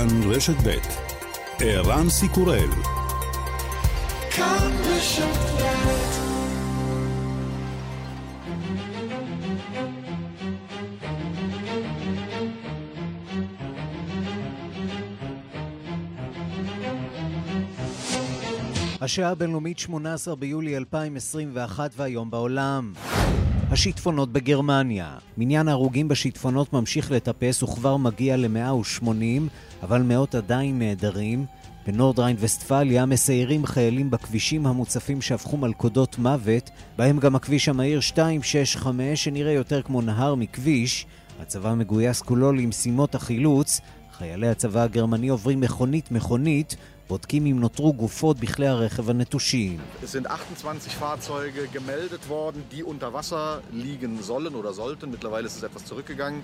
כאן רשת ב' ערן סיקורל השעה הבינלאומית 18 ביולי 2021 והיום בעולם. השיטפונות בגרמניה. מניין ההרוגים בשיטפונות ממשיך לטפס וכבר מגיע ל-180, אבל מאות עדיין נעדרים. בנורדריין וסטפליה מסיירים חיילים בכבישים המוצפים שהפכו מלכודות מוות, בהם גם הכביש המהיר 265 שנראה יותר כמו נהר מכביש. הצבא מגויס כולו למשימות החילוץ. חיילי הצבא הגרמני עוברים מכונית-מכונית בודקים אם נותרו גופות בכלי הרכב הנטושים. Sind 28 Fahrzeuge gemeldet worden, die unter Wasser liegen sollen oder sollten. Mittlerweile ist es etwas zurückgegangen.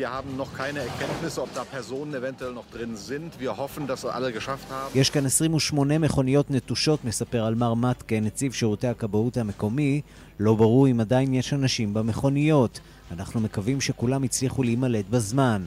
Wir haben noch keine Erkenntnisse, ob da Personen eventuell noch drin sind. Wir hoffen, dass alle geschafft haben. יש כאן 28 מכוניות נטושות, מספר על מר מתקה, נציב שירותי הכבאות המקומי. לא ברור אם עדיין יש אנשים במכוניות. אנחנו מקווים שכולם הצליחו להימלט בזמן.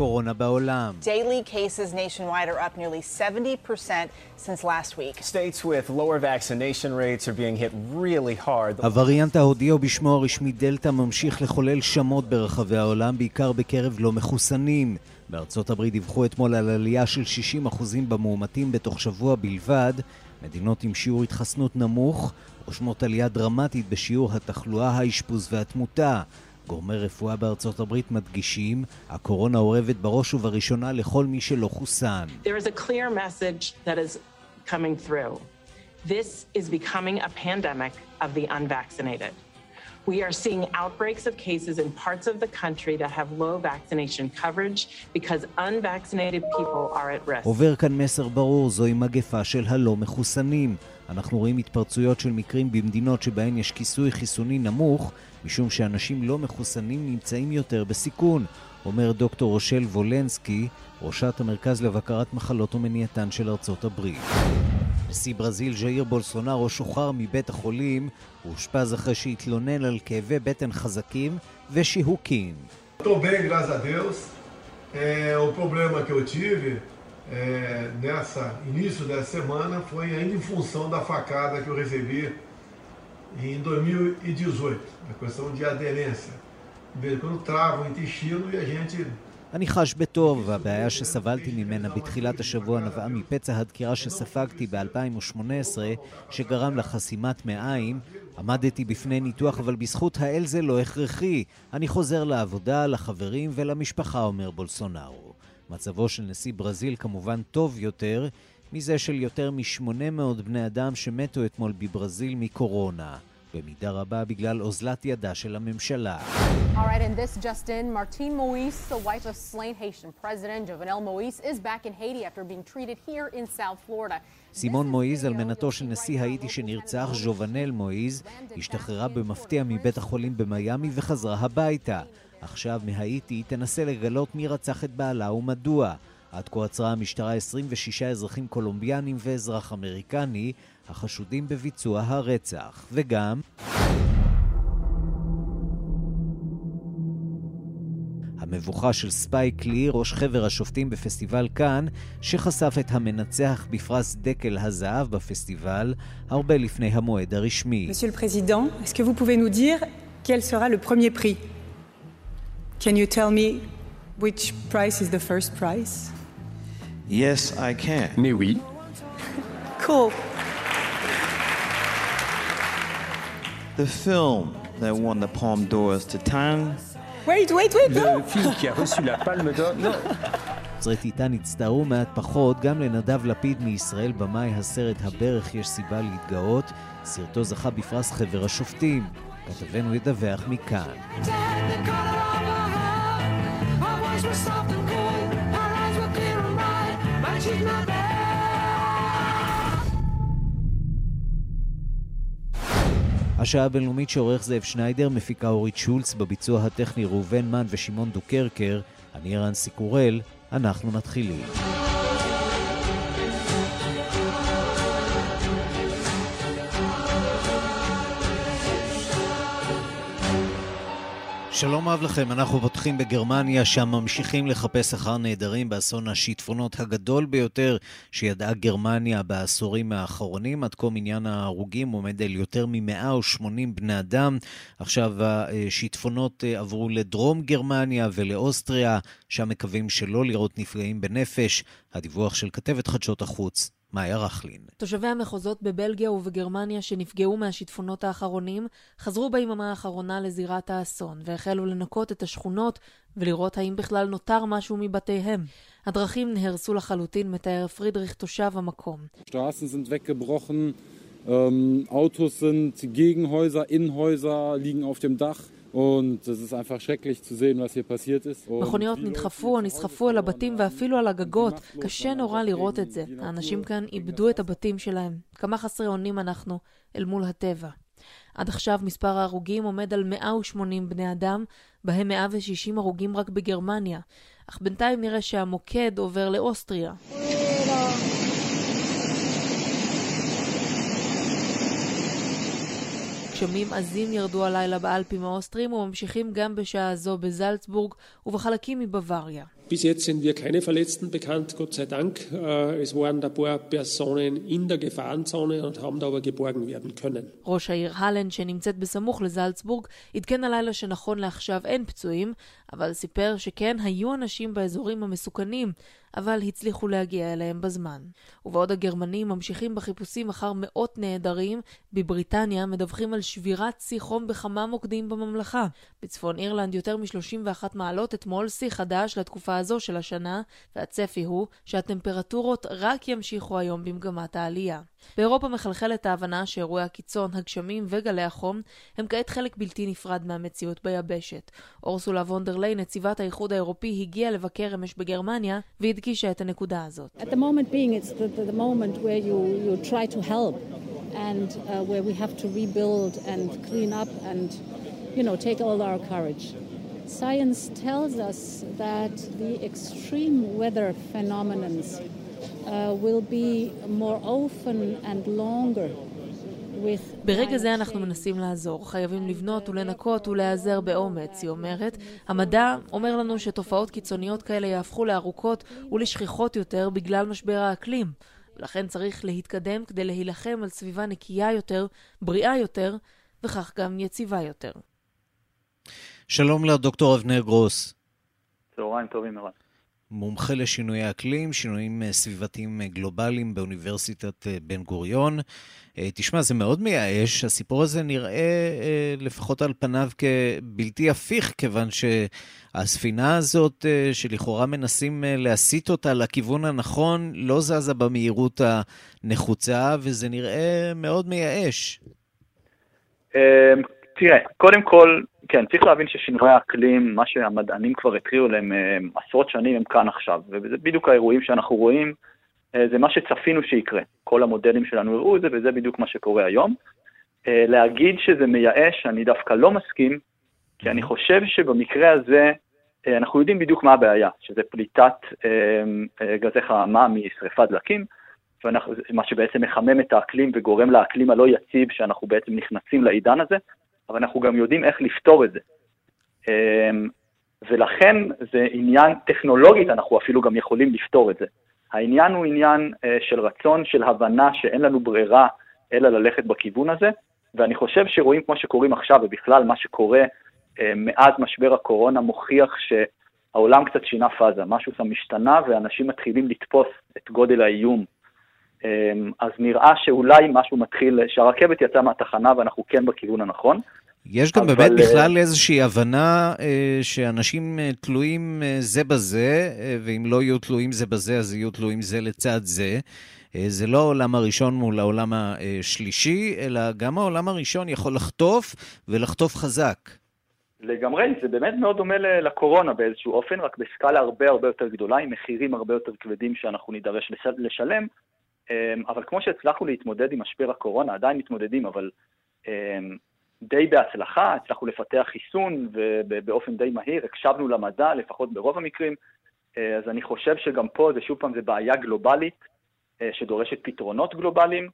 קורונה בעולם. Daily cases nationwide are up nearly 70% since last week. States with lower vaccination rates are being hit really hard. הווריאנט ההודי או בשמו הרשמי דלתא ממשיך לחולל שמות ברחבי העולם, בעיקר בקרב לא מחוסנים. בארצות הברית דיווחו אתמול על עלייה של 60% במאומתים בתוך שבוע בלבד. מדינות עם שיעור התחסנות נמוך רושמות עלייה דרמטית בשיעור התחלואה, האשפוז והתמותה. גורמי רפואה בארצות הברית מדגישים, הקורונה אורבת בראש ובראשונה לכל מי שלא חוסן. There is a clear message that is coming through. This is becoming a pandemic of the unvaccinated. We are seeing outbreaks of cases in parts of the country that have low vaccination coverage because unvaccinated people are at risk. עובר כאן מסר ברור, זוהי מגפה של הלא מחוסנים. אנחנו רואים התפרצויות של מקרים במדינות שבהן יש כיסוי חיסוני נמוך, משום שאנשים לא מחוסנים נמצאים יותר בסיכון, אומר דוקטור רושל וולנסקי, ראשת המרכז לבקרת מחלות ומניעתן של ארצות הברית. נשיא ברזיל ז'איר בולסונארו שוחרר מבית החולים, הוא אושפז אחרי שהתלונן על כאבי בטן חזקים ושיהוקים. O nessa início dessa semana foi ainda em função da facada que eu recebi em 2018, a questão de aderência. Quando trava o intestino e a gente אני חש בטוב, הבעיה שסבלתי ממנה בתחילת השבוע נבעה מפצע הדקירה שספגתי ב-2018, שגרם לחסימת מעיים. עמדתי בפני ניתוח, אבל בזכות האל זה לא הכרחי. אני חוזר לעבודה, לחברים ולמשפחה, אומר בולסונארו. מצבו של נשיא ברזיל כמובן טוב יותר מזה של יותר מ-800 בני אדם שמתו אתמול בברזיל מקורונה. במידה רבה בגלל אוזלת ידה של הממשלה. Alright, and this just in, Martine Moïse, the wife of slain Haitian President Jovenel Moïse, is back in Haiti after being treated here in South Florida. סימון מועיז, אלמנתו של נשיא האיטי שנרצח, ז'ובנל מועיז, השתחררה במפתיע מבית החולים במיאמי וחזרה הביתה. עכשיו מהאיטי תנסה לגלות מי רצח את בעלה ומדוע. עד כה עצרה המשטרה 26 אזרחים קולומביאנים ואזרח אמריקני החשודים בביצוע הרצח. וגם... המבוכה של ספייק לי, ראש חבר השופטים בפסטיבל כאן, שחשף את המנצח בפרס דקל הזהב בפסטיבל, הרבה לפני המועד הרשמי. Can you tell me which prize is the first prize? Yes, I can. Mais oui. Cool. The film that won the Palme d'Or is Titan. Wait, wait, wait, Le film qui a reçu la palme d'or. Non. יוצרי טיטן הצטערו מעט פחות גם לנדב לפיד מישראל, במאי הסרט "הברך יש סיבה להתגאות". סרטו זכה בפרס חבר השופטים. כתבנו ידווח מכאן. השעה הבינלאומית שעורך זאב שניידר, מפיקה אורית שולץ, בביצוע הטכני ראובן מן ושמעון דוקרקר, אני ערן סיקורל, אנחנו מתחילים. שלום רב לכם, אנחנו פותחים בגרמניה, שם ממשיכים לחפש אחר נעדרים באסון השיטפונות הגדול ביותר שידעה גרמניה בעשורים האחרונים. עד כה מניין ההרוגים עומד על יותר מ-180 בני אדם. עכשיו השיטפונות אה, עברו לדרום גרמניה ולאוסטריה, שם מקווים שלא לראות נפגעים בנפש. הדיווח של כתבת חדשות החוץ, מאיה רכלין. תושבי המחוזות בבלגיה ובגרמניה שנפגעו מהשיטפונות האחרונים חזרו ביממה האחרונה לזירת האסון והחלו לנקות את השכונות ולראות האם בכלל נותר משהו מבתיהם. הדרכים נהרסו לחלוטין, מתאר פרידריך תושב המקום. Ähm, Autos sind gegen Häuser, in Häuser liegen auf dem Dach. Und es ist einfach schrecklich zu sehen, was hier passiert ist. מכוניות נדחפו נסחפו אל הבתים ואפילו על הגגות. קשה נורא לראות את זה. האנשים כאן איבדו את הבתים שלהם. כמה חסרי אונים אנחנו אל מול הטבע. עד עכשיו מספר ההרוגים עומד על 180 בני אדם, בהם 160 הרוגים רק בגרמניה. אך בינתיים נראה שהמוקד עובר לאוסטריה. גשמים עזים ירדו הלילה באלפים האוסטרים וממשיכים גם בשעה זו בזלצבורג ובחלקים מבוואריה. Bis jetzt sind wir keine Verletzten bekannt, Gott sei Dank. Äh, es waren ein paar Personen in der Gefahrenzone und haben da aber geborgen werden können. ראש העיר הלן, שנמצאת בסמוך לזלצבורג, עדכן הלילה שנכון לעכשיו אין פצועים, אבל סיפר שכן היו אנשים באזורים המסוכנים, אבל הצליחו להגיע אליהם בזמן. ובעוד הגרמנים ממשיכים בחיפושים אחר מאות נעדרים, בבריטניה מדווחים על שבירת שיא חום בכמה מוקדים בממלכה. בצפון אירלנד יותר מ-31 מעלות אתמול שיא חדש לתקופה הזו של השנה, והצפי הוא שהטמפרטורות רק ימשיכו היום במגמת העלייה. באירופה מחלחלת ההבנה שאירועי הקיצון, הגשמים וגלי החום הם כעת חלק בלתי נפרד מהמציאות ביבשת. אורסולה וונדרליי, נציבת האיחוד האירופי, הגיעה לבקר אמש בגרמניה והדגישה את הנקודה הזאת. Uh. Science tells us that the extreme weather phenomenons uh, will be more often and longer ברגע זה אנחנו מנסים לעזור, חייבים לבנות ולנקות ולהיעזר באומץ, היא אומרת. המדע אומר לנו שתופעות קיצוניות כאלה יהפכו לארוכות ולשכיחות יותר בגלל משבר האקלים. ולכן צריך להתקדם כדי להילחם על סביבה נקייה יותר, בריאה יותר, וכך גם יציבה יותר. שלום לדוקטור אבנר גרוס. צהריים טובים מאוד. מומחה לשינויי אקלים, שינויים סביבתיים גלובליים באוניברסיטת בן גוריון. תשמע, זה מאוד מייאש, הסיפור הזה נראה לפחות על פניו כבלתי הפיך, כיוון שהספינה הזאת, שלכאורה מנסים להסיט אותה לכיוון הנכון, לא זזה במהירות הנחוצה, וזה נראה מאוד מייאש. תראה, קודם כל, כן, צריך להבין ששינויי האקלים, מה שהמדענים כבר התריעו להם עשרות שנים, הם כאן עכשיו, וזה בדיוק האירועים שאנחנו רואים, זה מה שצפינו שיקרה. כל המודלים שלנו הראו את זה, וזה בדיוק מה שקורה היום. להגיד שזה מייאש, אני דווקא לא מסכים, כי אני חושב שבמקרה הזה, אנחנו יודעים בדיוק מה הבעיה, שזה פליטת גזי חממה משרפת דלקים, ואנחנו, מה שבעצם מחמם את האקלים וגורם לאקלים הלא יציב, שאנחנו בעצם נכנסים לעידן הזה, אבל אנחנו גם יודעים איך לפתור את זה. ולכן זה עניין טכנולוגית, אנחנו אפילו גם יכולים לפתור את זה. העניין הוא עניין של רצון, של הבנה שאין לנו ברירה אלא ללכת בכיוון הזה, ואני חושב שרואים כמו שקורים עכשיו, ובכלל מה שקורה מאז משבר הקורונה מוכיח שהעולם קצת שינה פאזה, משהו שם משתנה ואנשים מתחילים לתפוס את גודל האיום. אז נראה שאולי משהו מתחיל, שהרכבת יצאה מהתחנה ואנחנו כן בכיוון הנכון. יש גם אבל... באמת בכלל איזושהי הבנה אה, שאנשים אה, תלויים אה, זה בזה, אה, ואם לא יהיו תלויים זה בזה, אז יהיו תלויים זה לצד זה. אה, זה לא העולם הראשון מול העולם השלישי, אלא גם העולם הראשון יכול לחטוף, ולחטוף חזק. לגמרי, זה באמת מאוד דומה לקורונה באיזשהו אופן, רק בסקאלה הרבה הרבה יותר גדולה, עם מחירים הרבה יותר כבדים שאנחנו נידרש לשלם. אבל כמו שהצלחנו להתמודד עם משבר הקורונה, עדיין מתמודדים, אבל די בהצלחה, הצלחנו לפתח חיסון ובאופן די מהיר, הקשבנו למדע, לפחות ברוב המקרים, אז אני חושב שגם פה זה שוב פעם זה בעיה גלובלית שדורשת פתרונות גלובליים,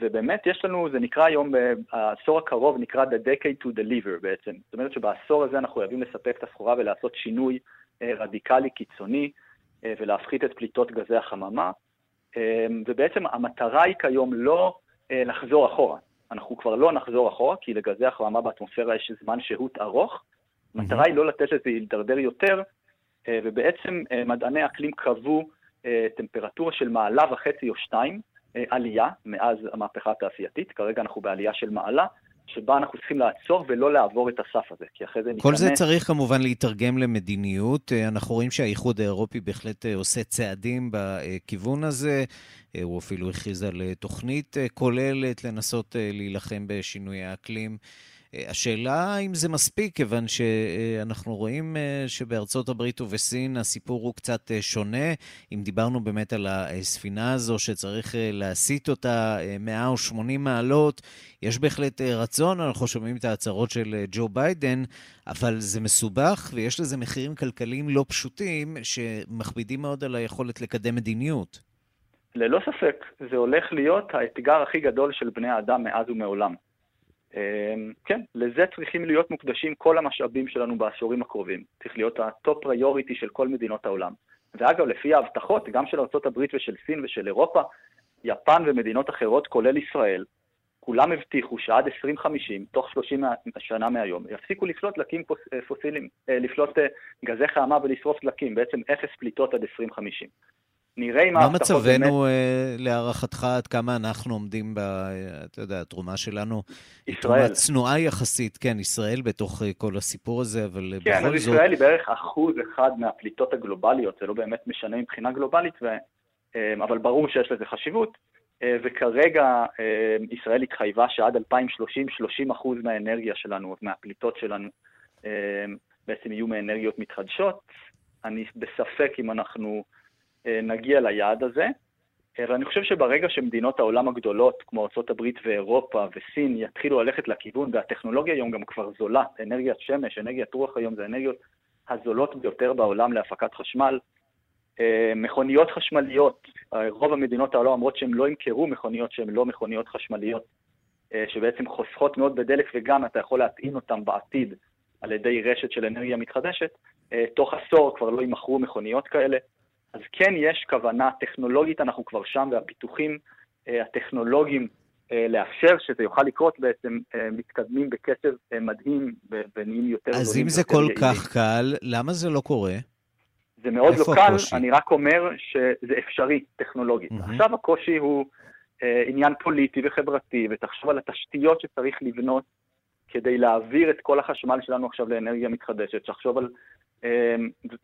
ובאמת יש לנו, זה נקרא היום, העשור הקרוב נקרא The Decade to Deliver בעצם. זאת אומרת שבעשור הזה אנחנו חייבים לספק את הסחורה ולעשות שינוי רדיקלי קיצוני ולהפחית את פליטות גזי החממה. ובעצם המטרה היא כיום לא לחזור אחורה. אנחנו כבר לא נחזור אחורה, כי לגזי החממה באטמוספירה יש זמן שהות ארוך. המטרה היא לא לתת לזה להידרדר יותר, ובעצם מדעני אקלים קבעו טמפרטורה של מעלה וחצי או שתיים, עלייה מאז המהפכה התעשייתית, כרגע אנחנו בעלייה של מעלה, שבה אנחנו צריכים לעצור ולא לעבור את הסף הזה, כי אחרי זה ניכנס... כל זה צריך כמובן להתרגם למדיניות. אנחנו רואים שהאיחוד האירופי בהחלט עושה צעדים בכיוון הזה. הוא אפילו הכריז על תוכנית כוללת לנסות להילחם בשינוי האקלים. השאלה אם זה מספיק, כיוון שאנחנו רואים שבארצות הברית ובסין הסיפור הוא קצת שונה. אם דיברנו באמת על הספינה הזו שצריך להסיט אותה 180 מעלות, יש בהחלט רצון, אנחנו שומעים את ההצהרות של ג'ו ביידן, אבל זה מסובך ויש לזה מחירים כלכליים לא פשוטים שמכבידים מאוד על היכולת לקדם מדיניות. ללא ספק, זה הולך להיות האתגר הכי גדול של בני האדם מאז ומעולם. כן, לזה צריכים להיות מוקדשים כל המשאבים שלנו בעשורים הקרובים. צריך להיות ה top priority של כל מדינות העולם. ואגב, לפי ההבטחות, גם של ארה"ב ושל סין ושל אירופה, יפן ומדינות אחרות, כולל ישראל, כולם הבטיחו שעד 2050, תוך 30 שנה מהיום, יפסיקו לפלוט דלקים פוסיליים, לפלוט גזי חממה ולשרוף דלקים, בעצם אפס פליטות עד 2050. נראה אם ההבטחות באמת... מה מצבנו להערכתך, עד כמה אנחנו עומדים ב... אתה יודע, התרומה שלנו היא תרומה צנועה יחסית, כן, ישראל בתוך כל הסיפור הזה, אבל כן, בכל זאת... כן, ישראל היא בערך אחוז אחד מהפליטות הגלובליות, זה לא באמת משנה מבחינה גלובלית, ו... אבל ברור שיש לזה חשיבות, וכרגע ישראל התחייבה שעד 2030, 30 אחוז מהאנרגיה שלנו, מהפליטות שלנו, בעצם יהיו מאנרגיות מתחדשות. אני בספק אם אנחנו... נגיע ליעד הזה. ואני חושב שברגע שמדינות העולם הגדולות, כמו ארה"ב ואירופה וסין, יתחילו ללכת לכיוון, והטכנולוגיה היום גם כבר זולה, אנרגיית שמש, אנרגיית רוח היום זה האנרגיות הזולות ביותר בעולם להפקת חשמל. מכוניות חשמליות, רוב המדינות העולם אומרות שהן לא ימכרו מכוניות שהן לא מכוניות חשמליות, שבעצם חוסכות מאוד בדלק וגם אתה יכול להטעין אותן בעתיד על ידי רשת של אנרגיה מתחדשת. תוך עשור כבר לא יימכרו מכוניות כאלה. אז כן יש כוונה טכנולוגית, אנחנו כבר שם, והפיתוחים הטכנולוגיים לאפשר שזה יוכל לקרות בעצם מתקדמים בקצב מדהים ונהיים יותר גדולים. אז אם זה כל יעילים. כך קל, למה זה לא קורה? זה מאוד לא קל, הקושי? אני רק אומר שזה אפשרי טכנולוגית. Mm-hmm. עכשיו הקושי הוא אה, עניין פוליטי וחברתי, ותחשוב על התשתיות שצריך לבנות כדי להעביר את כל החשמל שלנו עכשיו לאנרגיה מתחדשת, תחשוב על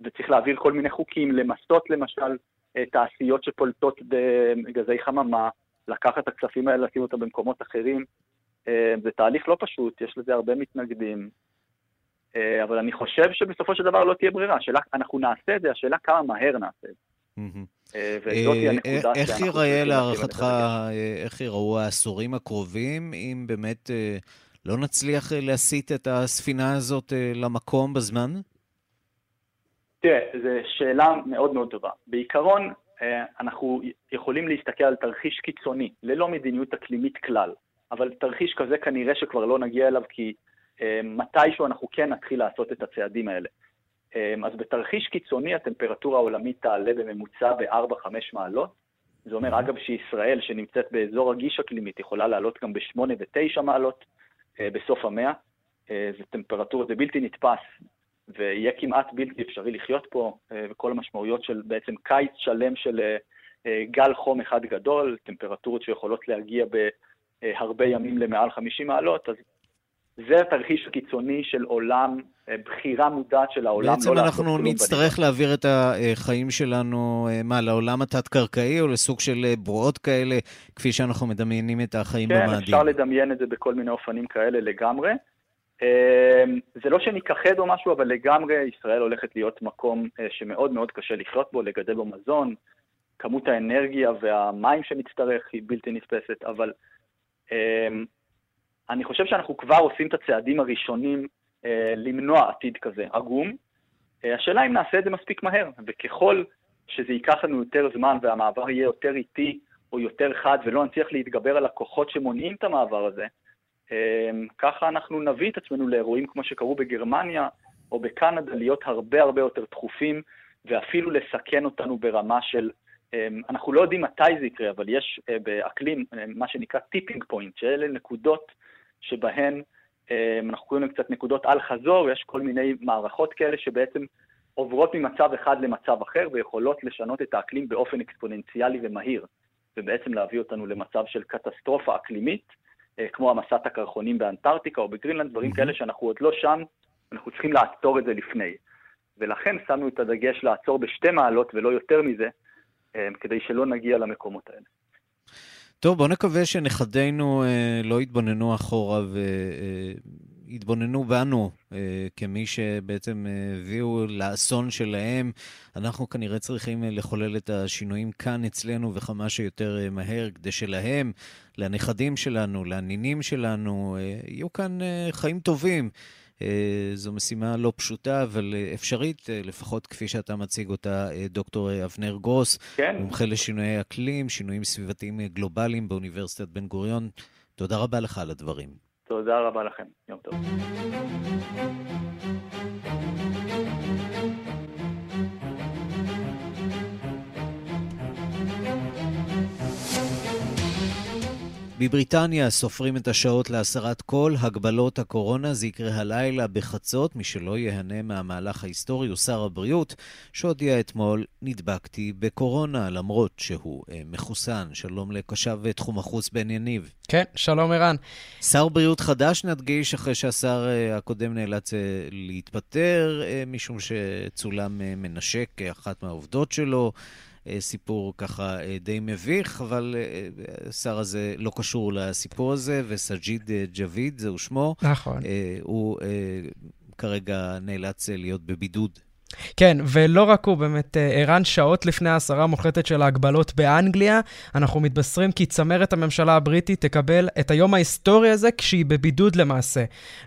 וצריך להעביר כל מיני חוקים, למסות למשל תעשיות שפולטות בגזי חממה, לקחת את הכספים האלה, לשים אותם במקומות אחרים. זה תהליך לא פשוט, יש לזה הרבה מתנגדים, אבל אני חושב שבסופו של דבר לא תהיה ברירה. השאלה, אנחנו נעשה את זה, השאלה כמה מהר נעשה את זה. איך ייראה להערכתך, איך ייראו העשורים הקרובים, אם באמת לא נצליח להסיט את הספינה הזאת למקום בזמן? תראה, זו שאלה מאוד מאוד טובה. בעיקרון, אנחנו יכולים להסתכל על תרחיש קיצוני, ללא מדיניות אקלימית כלל, אבל תרחיש כזה כנראה שכבר לא נגיע אליו, כי מתישהו אנחנו כן נתחיל לעשות את הצעדים האלה. אז בתרחיש קיצוני הטמפרטורה העולמית תעלה בממוצע ב-4-5 מעלות. זה אומר, אגב, שישראל, שנמצאת באזור רגיש אקלימית, יכולה לעלות גם ב-8 ו-9 מעלות בסוף המאה. זה טמפרטורה, זה בלתי נתפס ויהיה כמעט בלתי אפשרי לחיות פה, וכל המשמעויות של בעצם קיץ שלם של גל חום אחד גדול, טמפרטורות שיכולות להגיע בהרבה ימים למעל 50 מעלות, אז זה התרחיש הקיצוני של עולם, בחירה מודעת של העולם. בעצם לא אנחנו נצטרך בנימה. להעביר את החיים שלנו, מה, לעולם התת-קרקעי או לסוג של בועות כאלה, כפי שאנחנו מדמיינים את החיים כן, במאדים? כן, אפשר לדמיין את זה בכל מיני אופנים כאלה לגמרי. זה לא שניכחד או משהו, אבל לגמרי ישראל הולכת להיות מקום שמאוד מאוד קשה לחיות בו, לגדל בו מזון, כמות האנרגיה והמים שנצטרך היא בלתי נתפסת, אבל אני חושב שאנחנו כבר עושים את הצעדים הראשונים למנוע עתיד כזה עגום. השאלה אם נעשה את זה מספיק מהר, וככל שזה ייקח לנו יותר זמן והמעבר יהיה יותר איטי או יותר חד ולא נצליח להתגבר על הכוחות שמונעים את המעבר הזה, ככה אנחנו נביא את עצמנו לאירועים כמו שקרו בגרמניה או בקנדה, להיות הרבה הרבה יותר דחופים ואפילו לסכן אותנו ברמה של, אנחנו לא יודעים מתי זה יקרה, אבל יש באקלים מה שנקרא tipping point, שאלה נקודות שבהן אנחנו קוראים להם קצת נקודות אל חזור, יש כל מיני מערכות כאלה שבעצם עוברות ממצב אחד למצב אחר ויכולות לשנות את האקלים באופן אקספוננציאלי ומהיר, ובעצם להביא אותנו למצב של קטסטרופה אקלימית, כמו המסת הקרחונים באנטארקטיקה או בגרינלנד, דברים כאלה שאנחנו עוד לא שם, אנחנו צריכים לעצור את זה לפני. ולכן שמנו את הדגש לעצור בשתי מעלות ולא יותר מזה, כדי שלא נגיע למקומות האלה. טוב, בוא נקווה שנכדינו אה, לא יתבוננו אחורה ויתבוננו בנו אה, כמי שבעצם הביאו לאסון שלהם. אנחנו כנראה צריכים לחולל את השינויים כאן אצלנו וכמה שיותר אה, מהר, כדי שלהם, לנכדים שלנו, לנינים שלנו, אה, יהיו כאן אה, חיים טובים. אה, זו משימה לא פשוטה, אבל אה, אפשרית, אה, לפחות כפי שאתה מציג אותה, דוקטור אבנר גרוס, כן. מומחה לשינויי אקלים, שינויים סביבתיים גלובליים באוניברסיטת בן גוריון. תודה רבה לך על הדברים. תודה רבה לכם, יום טוב. בבריטניה סופרים את השעות להסרת כל הגבלות הקורונה. זה יקרה הלילה בחצות. מי שלא ייהנה מהמהלך ההיסטורי הוא שר הבריאות, שהודיע אתמול, נדבקתי בקורונה, למרות שהוא אה, מחוסן. שלום לקשב תחום החוץ בן יניב. כן, שלום ערן. שר בריאות חדש, נדגיש, אחרי שהשר אה, הקודם נאלץ אה, להתפטר, אה, משום שצולם אה, מנשק כאחת מהעובדות שלו. סיפור ככה די מביך, אבל השר הזה לא קשור לסיפור הזה, וסג'יד ג'אביד, זהו שמו. נכון. הוא כרגע נאלץ להיות בבידוד. כן, ולא רק הוא, באמת, ערן שעות לפני ההסרה המוחלטת של ההגבלות באנגליה, אנחנו מתבשרים כי צמרת הממשלה הבריטית תקבל את היום ההיסטורי הזה כשהיא בבידוד למעשה.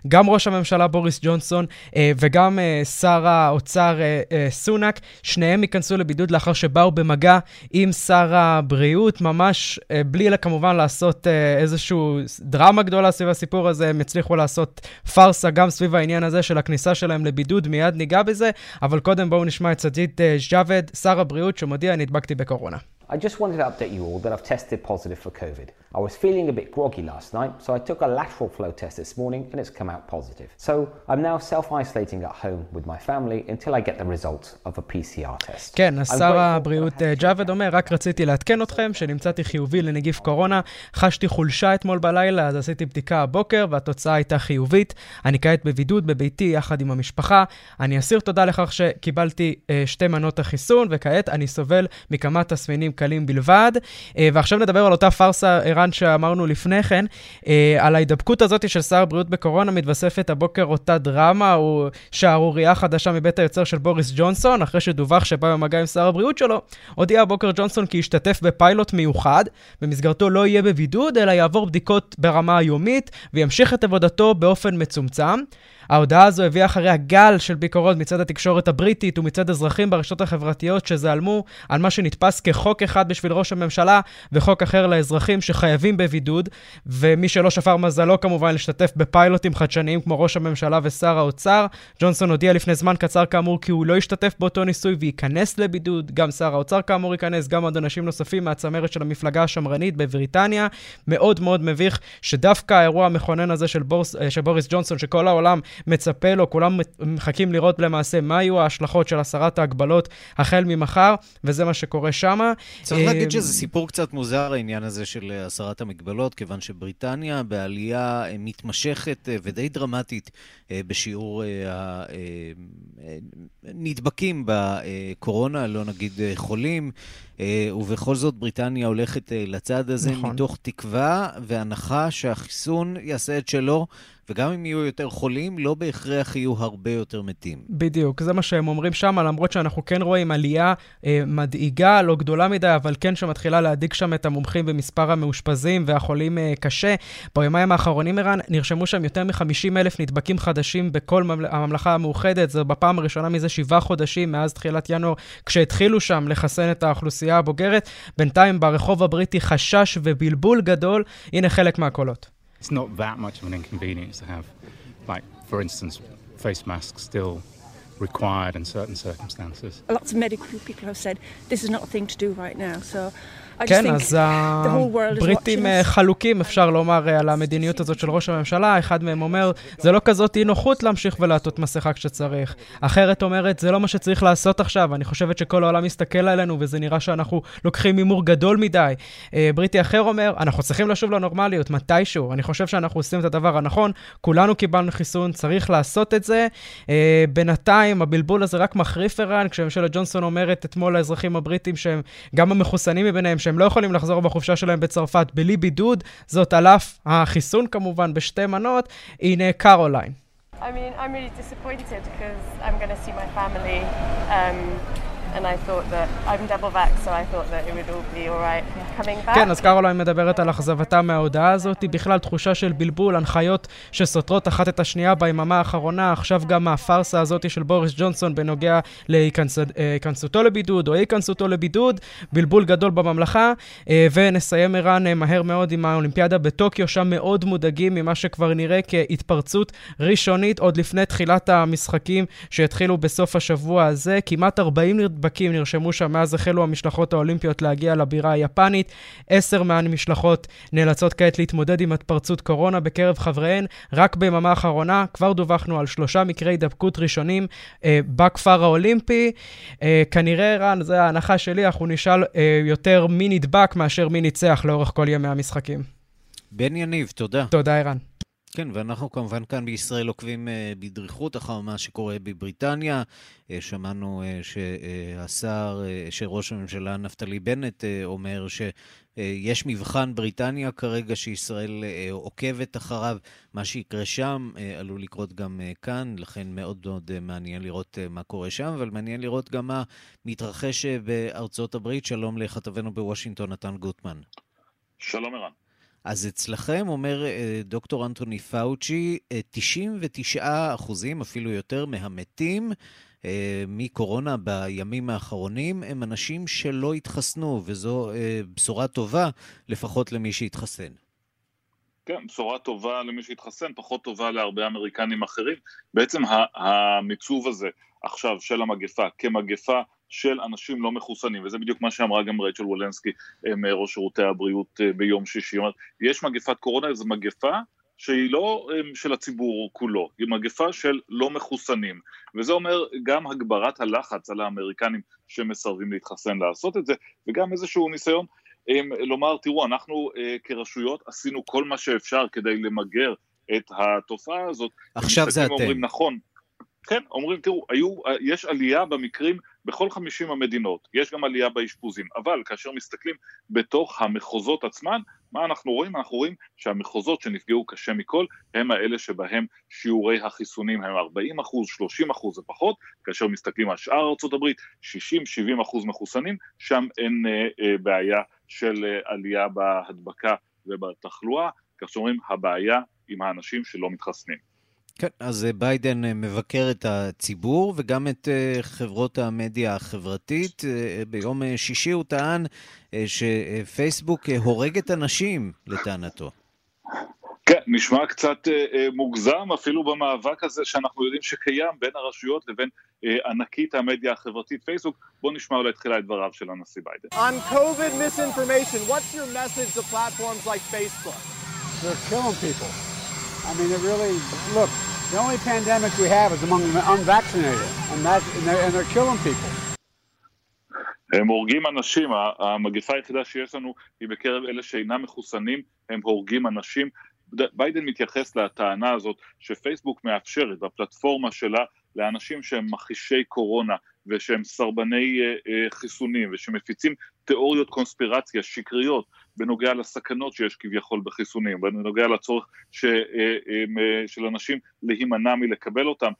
גם ראש הממשלה בוריס ג'ונסון אה, וגם אה, שר האוצר אה, אה, סונאק, שניהם ייכנסו לבידוד לאחר שבאו במגע עם שר הבריאות, ממש אה, בלי כמובן לעשות אה, איזושהי דרמה גדולה סביב הסיפור הזה, הם הצליחו לעשות פארסה גם סביב העניין הזה של הכניסה שלהם לבידוד, מיד ניגע בזה, אבל קודם בואו נשמע את סג'יד ג'אבד, שר הבריאות, שמודיע, נדבקתי בקורונה. I just wanted to update you all that I've tested positive for COVID. I was feeling a bit groggy last night, so I took a lateral flow test this morning and it's come out positive. So I'm now self-isolating at home with my family until I get the results of a PCR test. כן, שר הבריאות ג'אבד אומר, רק רציתי לעדכן אתכם שנמצאתי חיובי לנגיף קורונה, חשתי חולשה אתמול בלילה, אז עשיתי בדיקה הבוקר והתוצאה הייתה חיובית. אני כעת בבידוד בביתי יחד עם המשפחה. אני אסיר תודה לכך שקיבלתי אה, שתי מנות החיסון, וכעת אני סובל מכמה תסמינים קלים בלבד. אה, ועכשיו נדבר על אותה פארסה, ערן, שאמרנו לפני כן. אה, על ההידבקות הזאת של שר הבריאות בקורונה מתווספת הבוקר אותה דרמה, או שערורייה חדשה מבית היוצר של בוריס ג'ונסון, אחרי שדווח שבא במגע עם שר הבריאות שלו, הודיע הבוקר ג'ונסון כי ישתתף בפיילוט מיוחד, במסגרתו לא יהיה בבידוד, אלא יעבור בדיקות ברמה היומית, וימשיך את עבודתו באופן מצומצם. ההודעה הזו הביאה אחריה גל של ביקורות מצד התקשורת הבריטית ומצד אזרחים ברשתות החברתיות שזעלמו על מה שנתפס כחוק אחד בשביל ראש הממשלה וחוק אחר לאזרחים שחייבים בבידוד, ומי שלא שפר מזלו כמובן להשתתף בפיילוטים חדשניים כמו ראש הממשלה ושר האוצר. ג'ונסון הודיע לפני זמן קצר כאמור כי הוא לא ישתתף באותו ניסוי וייכנס לבידוד, גם שר האוצר כאמור ייכנס, גם עוד אנשים נוספים מהצמרת של המפלגה השמרנית בבריטניה. מאוד מאוד מביך שדווקא האירוע המכונן הזה של, בורס, של בוריס ג'ונסון, שכל העולם מצפה לו, כולם מחכים לראות למעשה מה יהיו ההשלכות של הסרת ההגבלות החל ממחר, וזה מה שקורה שם. צריך להגיד שזה סיפור קצת מוזר, העניין הזה של הסרת המגבלות, כיוון שבריטניה בעלייה מתמשכת ודי דרמטית בשיעור הנדבקים בקורונה, לא נגיד חולים. ובכל זאת בריטניה הולכת לצד הזה נכון. מתוך תקווה והנחה שהחיסון יעשה את שלו וגם אם יהיו יותר חולים, לא בהכרח יהיו הרבה יותר מתים. בדיוק, זה מה שהם אומרים שם, למרות שאנחנו כן רואים עלייה אה, מדאיגה, לא גדולה מדי, אבל כן שמתחילה להדאיג שם את המומחים במספר המאושפזים והחולים אה, קשה. ביומיים האחרונים, ערן, נרשמו שם יותר מ-50 אלף נדבקים חדשים בכל ממל... הממלכה המאוחדת. זה בפעם הראשונה מזה שבעה חודשים, מאז תחילת ינואר, כשהתחילו שם לחסן את האוכלוסייה הבוגרת. בינתיים ברחוב הבריטי חשש ובלבול גדול. הנה חלק מהקולות. It's not that much of an inconvenience to have, like, for instance, face masks still required in certain circumstances. Lots of medical people have said this is not a thing to do right now, so כן, אז הבריטים חלוקים, אפשר לומר, על המדיניות הזאת של ראש הממשלה. אחד מהם אומר, זה לא כזאת אי נוחות להמשיך ולעטות מסכה כשצריך. אחרת אומרת, זה לא מה שצריך לעשות עכשיו. אני חושבת שכל העולם מסתכל עלינו, וזה נראה שאנחנו לוקחים הימור גדול מדי. בריטי אחר אומר, אנחנו צריכים לשוב לנורמליות, מתישהו. אני חושב שאנחנו עושים את הדבר הנכון. כולנו קיבלנו חיסון, צריך לעשות את זה. בינתיים, הבלבול הזה רק מחריף ערן, כשממשלת ג'ונסון אומרת אתמול לאזרחים הבריטים שהם, גם המחוסנים מביניהם, שהם לא יכולים לחזור בחופשה שלהם בצרפת בלי בידוד, זאת על אף החיסון כמובן בשתי מנות. הנה קרוליין. I mean, I'm really disappointed because I'm going to see my family. Um, כן, אז קרוליין מדברת על אכזבתה מההודעה הזאת, היא בכלל תחושה של בלבול, הנחיות שסותרות אחת את השנייה ביממה האחרונה, עכשיו גם הפארסה הזאת של בוריס ג'ונסון בנוגע להיכנסותו לבידוד או אי-כנסותו לבידוד, בלבול גדול בממלכה, ונסיים ערן מהר מאוד עם האולימפיאדה בטוקיו, שם מאוד מודאגים ממה שכבר נראה כהתפרצות ראשונית עוד לפני תחילת המשחקים שהתחילו בסוף השבוע הזה, כמעט 40 נדבקים נרשמו שם מאז החלו המשלחות האולימפיות להגיע לבירה היפנית. עשר מהמשלחות נאלצות כעת להתמודד עם התפרצות קורונה בקרב חבריהן. רק ביממה האחרונה כבר דווחנו על שלושה מקרי הידבקות ראשונים אה, בכפר האולימפי. אה, כנראה, רן, זו ההנחה שלי, אנחנו נשאל אה, יותר מי נדבק מאשר מי ניצח לאורך כל ימי המשחקים. בן יניב, תודה. תודה, ערן. כן, ואנחנו כמובן כאן בישראל עוקבים uh, בדריכות אחר מה שקורה בבריטניה. Uh, שמענו uh, שהשר, שראש הממשלה נפתלי בנט אומר שיש מבחן בריטניה כרגע שישראל עוקבת אחריו. מה שיקרה שם עלול לקרות גם כאן, לכן מאוד מאוד מעניין לראות מה קורה שם, אבל מעניין לראות גם מה מתרחש בארצות הברית. שלום לכתבנו בוושינגטון, נתן גוטמן. שלום ערן. אז אצלכם, אומר דוקטור אנטוני פאוצ'י, 99 אחוזים, אפילו יותר, מהמתים מקורונה בימים האחרונים הם אנשים שלא התחסנו, וזו בשורה טובה, לפחות למי שהתחסן. כן, בשורה טובה למי שהתחסן, פחות טובה להרבה אמריקנים אחרים. בעצם המיצוב הזה עכשיו של המגפה כמגפה של אנשים לא מחוסנים, וזה בדיוק מה שאמרה גם רייצ'ל וולנסקי, ראש שירותי הבריאות ביום שישי. אומרת, יש מגפת קורונה, זו מגפה שהיא לא של הציבור כולו, היא מגפה של לא מחוסנים, וזה אומר גם הגברת הלחץ על האמריקנים שמסרבים להתחסן לעשות את זה, וגם איזשהו ניסיון לומר, תראו, אנחנו כרשויות עשינו כל מה שאפשר כדי למגר את התופעה הזאת. עכשיו זה אתם. אומרים, נכון, כן, אומרים, תראו, היו, יש עלייה במקרים בכל 50 המדינות, יש גם עלייה באשפוזים, אבל כאשר מסתכלים בתוך המחוזות עצמן, מה אנחנו רואים? אנחנו רואים שהמחוזות שנפגעו קשה מכל הם האלה שבהם שיעורי החיסונים הם 40 אחוז, 30 אחוז ופחות, כאשר מסתכלים על שאר ארה"ב, 60-70 אחוז מחוסנים, שם אין אה, אה, בעיה של אה, עלייה בהדבקה ובתחלואה, כך שאומרים הבעיה עם האנשים שלא מתחסנים. כן, אז ביידן מבקר את הציבור וגם את חברות המדיה החברתית. ביום שישי הוא טען שפייסבוק הורגת אנשים, לטענתו. כן, נשמע קצת אה, מוגזם אפילו במאבק הזה שאנחנו יודעים שקיים בין הרשויות לבין אה, ענקית המדיה החברתית פייסבוק. בואו נשמע אולי תחילה את דבריו של הנשיא ביידן. On COVID misinformation, what's your message to platforms like Facebook? They're killing people. I mean, it really, look, the only pandemic we have is among the unvaccinated, and, that's, and, they're, and they're killing people. הם הורגים אנשים, המגפה היחידה שיש לנו היא בקרב אלה שאינם מחוסנים, הם הורגים אנשים. ביידן מתייחס לטענה הזאת שפייסבוק מאפשרת בפלטפורמה שלה לאנשים שהם מכחישי קורונה ושהם סרבני חיסונים ושמפיצים תיאוריות קונספירציה שקריות בנוגע לסכנות שיש כביכול בחיסונים, בנוגע לצורך ש, של אנשים להימנע מלקבל אותם.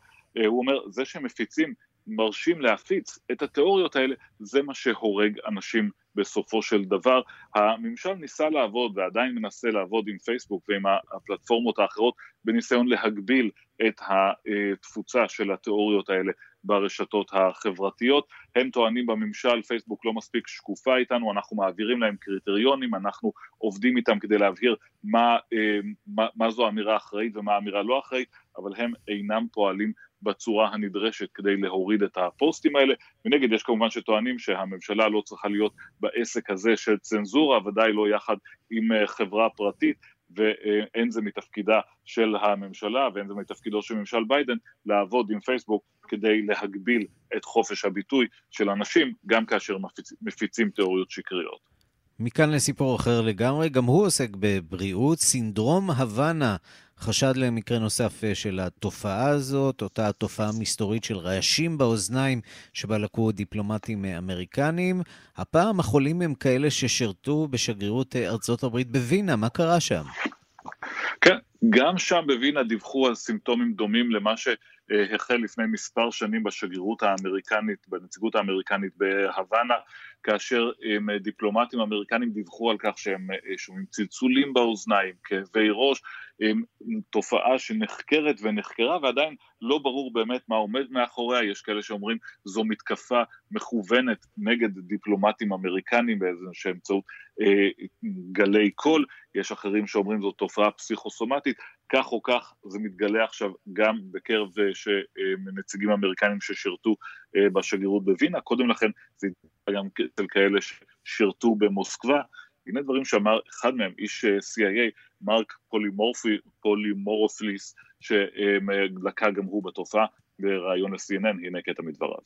הוא אומר, זה שמפיצים מרשים להפיץ את התיאוריות האלה, זה מה שהורג אנשים בסופו של דבר. הממשל ניסה לעבוד ועדיין מנסה לעבוד עם פייסבוק ועם הפלטפורמות האחרות בניסיון להגביל את התפוצה של התיאוריות האלה ברשתות החברתיות. הם טוענים בממשל, פייסבוק לא מספיק שקופה איתנו, אנחנו מעבירים להם קריטריונים, אנחנו עובדים איתם כדי להבהיר מה, מה, מה זו אמירה אחראית ומה אמירה לא אחראית, אבל הם אינם פועלים בצורה הנדרשת כדי להוריד את הפוסטים האלה. מנגד יש כמובן שטוענים שהממשלה לא צריכה להיות בעסק הזה של צנזורה, ודאי לא יחד עם אה, חברה פרטית, ואין זה מתפקידה של הממשלה ואין זה מתפקידו של ממשל ביידן לעבוד עם פייסבוק כדי להגביל את חופש הביטוי של אנשים, גם כאשר מפיצ... מפיצים תיאוריות שקריות. מכאן לסיפור אחר לגמרי, גם הוא עוסק בבריאות, סינדרום הוואנה חשד למקרה נוסף אה, של התופעה הזאת, אותה תופעה מסתורית של רעשים באוזניים שבה לקו דיפלומטים אה, אמריקנים. הפעם החולים הם כאלה ששירתו בשגרירות אה, ארצות הברית בווינה, מה קרה שם? כן, גם שם בווינה דיווחו על סימפטומים דומים למה שהחל לפני מספר שנים בשגרירות האמריקנית, בנציגות האמריקנית בהוואנה, כאשר דיפלומטים אמריקנים דיווחו על כך שהם שומעים צלצולים באוזניים, כאבי ראש, תופעה שנחקרת ונחקרה ועדיין לא ברור באמת מה עומד מאחוריה, יש כאלה שאומרים זו מתקפה מכוונת נגד דיפלומטים אמריקנים באיזשהו אמצעות אה, גלי קול, יש אחרים שאומרים זו תופעה פסיכוסומטית, כך או כך זה מתגלה עכשיו גם בקרב אה, נציגים אמריקנים ששירתו אה, בשגרירות בווינה, קודם לכן זה גם אצל כאלה ששירתו במוסקבה, הנה דברים שאמר אחד מהם, איש CIA, מרק פולימרופולוס, שלקה גם הוא בתופעה בריאיון ל-CNN, הנה קטע מדבריו.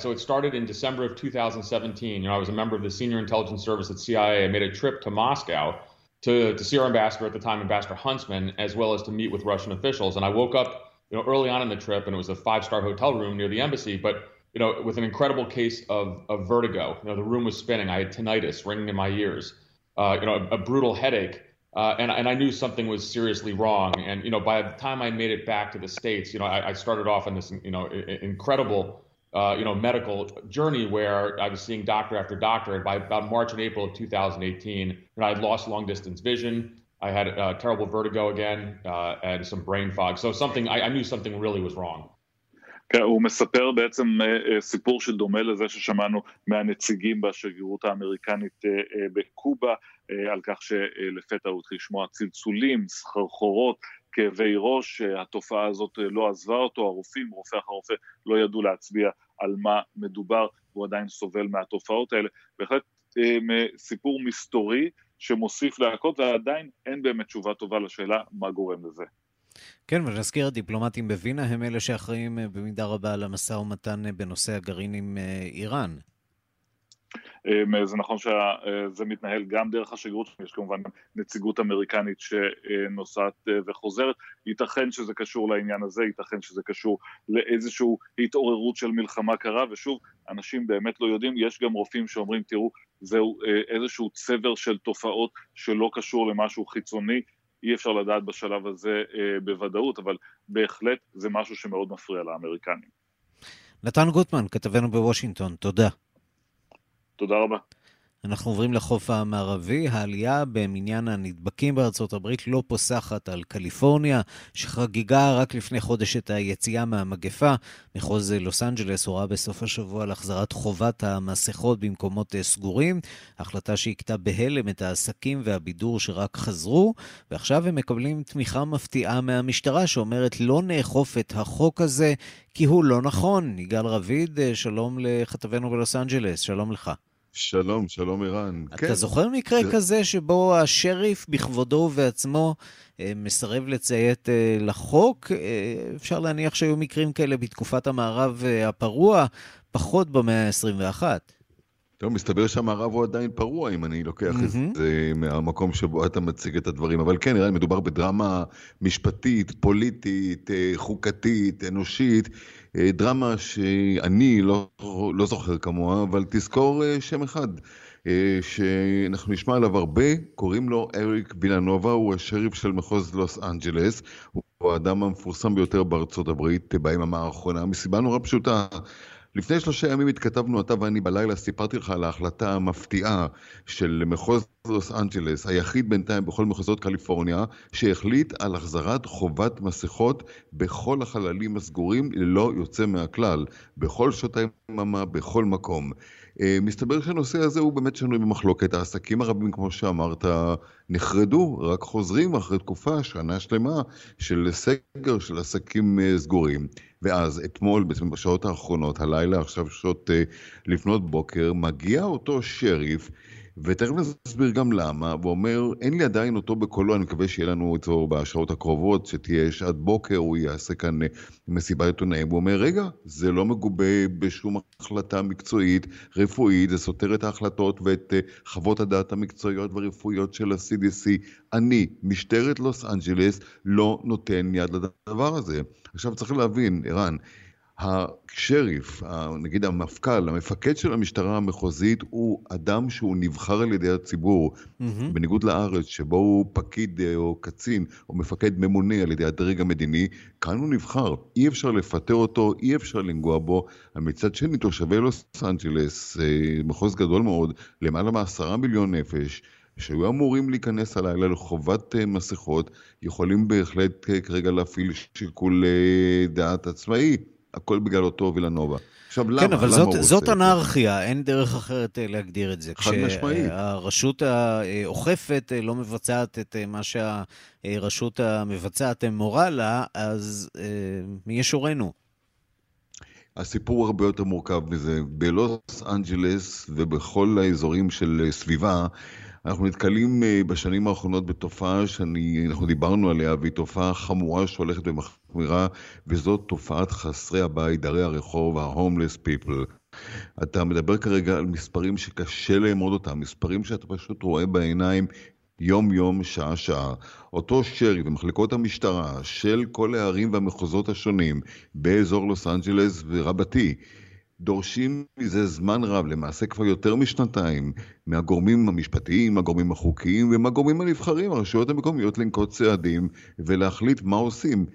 So it started in December of 2017. You know, I was a member of the senior intelligence service at CIA. I made a trip to Moscow to, to see our ambassador at the time, Ambassador Huntsman, as well as to meet with Russian officials. And I woke up, you know, early on in the trip, and it was a five-star hotel room near the embassy, but you know, with an incredible case of, of vertigo. You know, the room was spinning. I had tinnitus ringing in my ears. Uh, you know, a, a brutal headache. Uh, and, and I knew something was seriously wrong. And, you know, by the time I made it back to the States, you know, I, I started off on this, you know, incredible, uh, you know, medical journey where I was seeing doctor after doctor. And by about March and April of 2018, you know, I had lost long distance vision. I had uh, terrible vertigo again uh, and some brain fog. So something, I, I knew something really was wrong. כן, הוא מספר בעצם סיפור שדומה לזה ששמענו מהנציגים בשגרירות האמריקנית בקובה, על כך שלפתע הוא התחיל לשמוע צלצולים, סחרחורות, כאבי ראש, התופעה הזאת לא עזבה אותו, הרופאים, רופא אחר רופא, לא ידעו להצביע על מה מדובר, הוא עדיין סובל מהתופעות האלה. בהחלט סיפור מסתורי שמוסיף להכות, ועדיין אין באמת תשובה טובה לשאלה מה גורם לזה. כן, ונזכיר, הדיפלומטים בווינה הם אלה שאחראים אה, במידה רבה על המשא ומתן אה, בנושא הגרעין עם אה, איראן. זה נכון שזה מתנהל גם דרך השגרירות, יש כמובן נציגות אמריקנית שנוסעת וחוזרת, ייתכן שזה קשור לעניין הזה, ייתכן שזה קשור לאיזושהי התעוררות של מלחמה קרה, ושוב, אנשים באמת לא יודעים, יש גם רופאים שאומרים, תראו, זהו איזשהו צבר של תופעות שלא קשור למשהו חיצוני, אי אפשר לדעת בשלב הזה אה, בוודאות, אבל בהחלט זה משהו שמאוד מפריע לאמריקנים. נתן גוטמן, כתבנו בוושינגטון, תודה. תודה רבה. אנחנו עוברים לחוף המערבי. העלייה במניין הנדבקים בארצות הברית לא פוסחת על קליפורניה, שחגיגה רק לפני חודש את היציאה מהמגפה. מחוז לוס אנג'לס הורה בסוף השבוע על החזרת חובת המסכות במקומות סגורים, החלטה שהכתה בהלם את העסקים והבידור שרק חזרו, ועכשיו הם מקבלים תמיכה מפתיעה מהמשטרה שאומרת לא נאכוף את החוק הזה כי הוא לא נכון. יגאל רביד, שלום לכתבנו בלוס אנג'לס, שלום לך. שלום, שלום ערן. אתה כן. זוכר מקרה זה... כזה שבו השריף בכבודו ובעצמו אה, מסרב לציית אה, לחוק? אה, אפשר להניח שהיו מקרים כאלה בתקופת המערב הפרוע, פחות במאה ה-21. טוב, מסתבר שהמערב הוא עדיין פרוע, אם אני לוקח mm-hmm. את זה מהמקום שבו אתה מציג את הדברים. אבל כן, נראה לי מדובר בדרמה משפטית, פוליטית, חוקתית, אנושית, דרמה שאני לא, לא זוכר כמוה, אבל תזכור שם אחד. שאנחנו נשמע עליו הרבה, קוראים לו אריק וילנובה, הוא השריף של מחוז לוס אנג'לס, הוא האדם המפורסם ביותר בארצות הברית ביממה האחרונה, מסיבה נורא פשוטה. לפני שלושה ימים התכתבנו, אתה ואני בלילה, סיפרתי לך על ההחלטה המפתיעה של מחוז לוס אנג'לס, היחיד בינתיים בכל מחוזות קליפורניה, שהחליט על החזרת חובת מסכות בכל החללים הסגורים ללא יוצא מהכלל, בכל שעות היממה, בכל מקום. אה, מסתבר שהנושא הזה הוא באמת שנוי במחלוקת. העסקים הרבים, כמו שאמרת, נחרדו, רק חוזרים אחרי תקופה, שנה שלמה, של סגר של עסקים אה, סגורים. ואז אתמול, בעצם בשעות האחרונות, הלילה, עכשיו שעות אה, לפנות בוקר, מגיע אותו שריף ותכף נסביר גם למה, ואומר, אין לי עדיין אותו בקולו, אני מקווה שיהיה לנו אותו בשעות הקרובות, שתהיה שעת בוקר, הוא יעשה כאן אה, מסיבת עיתונאים. הוא אומר, רגע, זה לא מגובה בשום החלטה מקצועית, רפואית, זה סותר את ההחלטות ואת אה, חוות הדעת המקצועיות והרפואיות של ה-CDC. אני, משטרת לוס אנג'לס, לא נותן יד לדבר הזה. עכשיו צריך להבין, ערן, השריף, נגיד המפכ"ל, המפקד של המשטרה המחוזית, הוא אדם שהוא נבחר על ידי הציבור, mm-hmm. בניגוד לארץ, שבו הוא פקיד אה, או קצין או מפקד ממונה על ידי הדרג המדיני, כאן הוא נבחר. אי אפשר לפטר אותו, אי אפשר לנגוע בו. מצד שני, תושבי לוס אנג'לס, אה, מחוז גדול מאוד, למעלה מעשרה מיליון נפש, שהיו אמורים להיכנס הלילה לחובת אה, מסכות, יכולים בהחלט כרגע להפעיל שיקול דעת עצמאי. הכל בגלל אותו וילנובה. עכשיו, למה? כן, אבל למה זאת, זאת אנרכיה, אין דרך אחרת אה, להגדיר את זה. חד משמעית. כשהרשות האוכפת אה, לא מבצעת את אה, מה שהרשות המבצעת מורה לה, אז מי ישורנו? הסיפור הרבה יותר מורכב מזה. בלוס אנג'לס ובכל האזורים של סביבה, אנחנו נתקלים בשנים האחרונות בתופעה שאנחנו דיברנו עליה, והיא תופעה חמורה שהולכת ומחמירה. מחמירה, וזאת תופעת חסרי הבית, דרי הרחוב, ה-homeless people. אתה מדבר כרגע על מספרים שקשה לאמוד אותם, מספרים שאתה פשוט רואה בעיניים יום-יום, שעה-שעה. אותו שרי ומחלקות המשטרה של כל הערים והמחוזות השונים באזור לוס אנג'לס ורבתי, דורשים מזה זמן רב, למעשה כבר יותר משנתיים, מהגורמים המשפטיים, מהגורמים החוקיים ומהגורמים הנבחרים, הרשויות המקומיות, לנקוט צעדים ולהחליט מה עושים.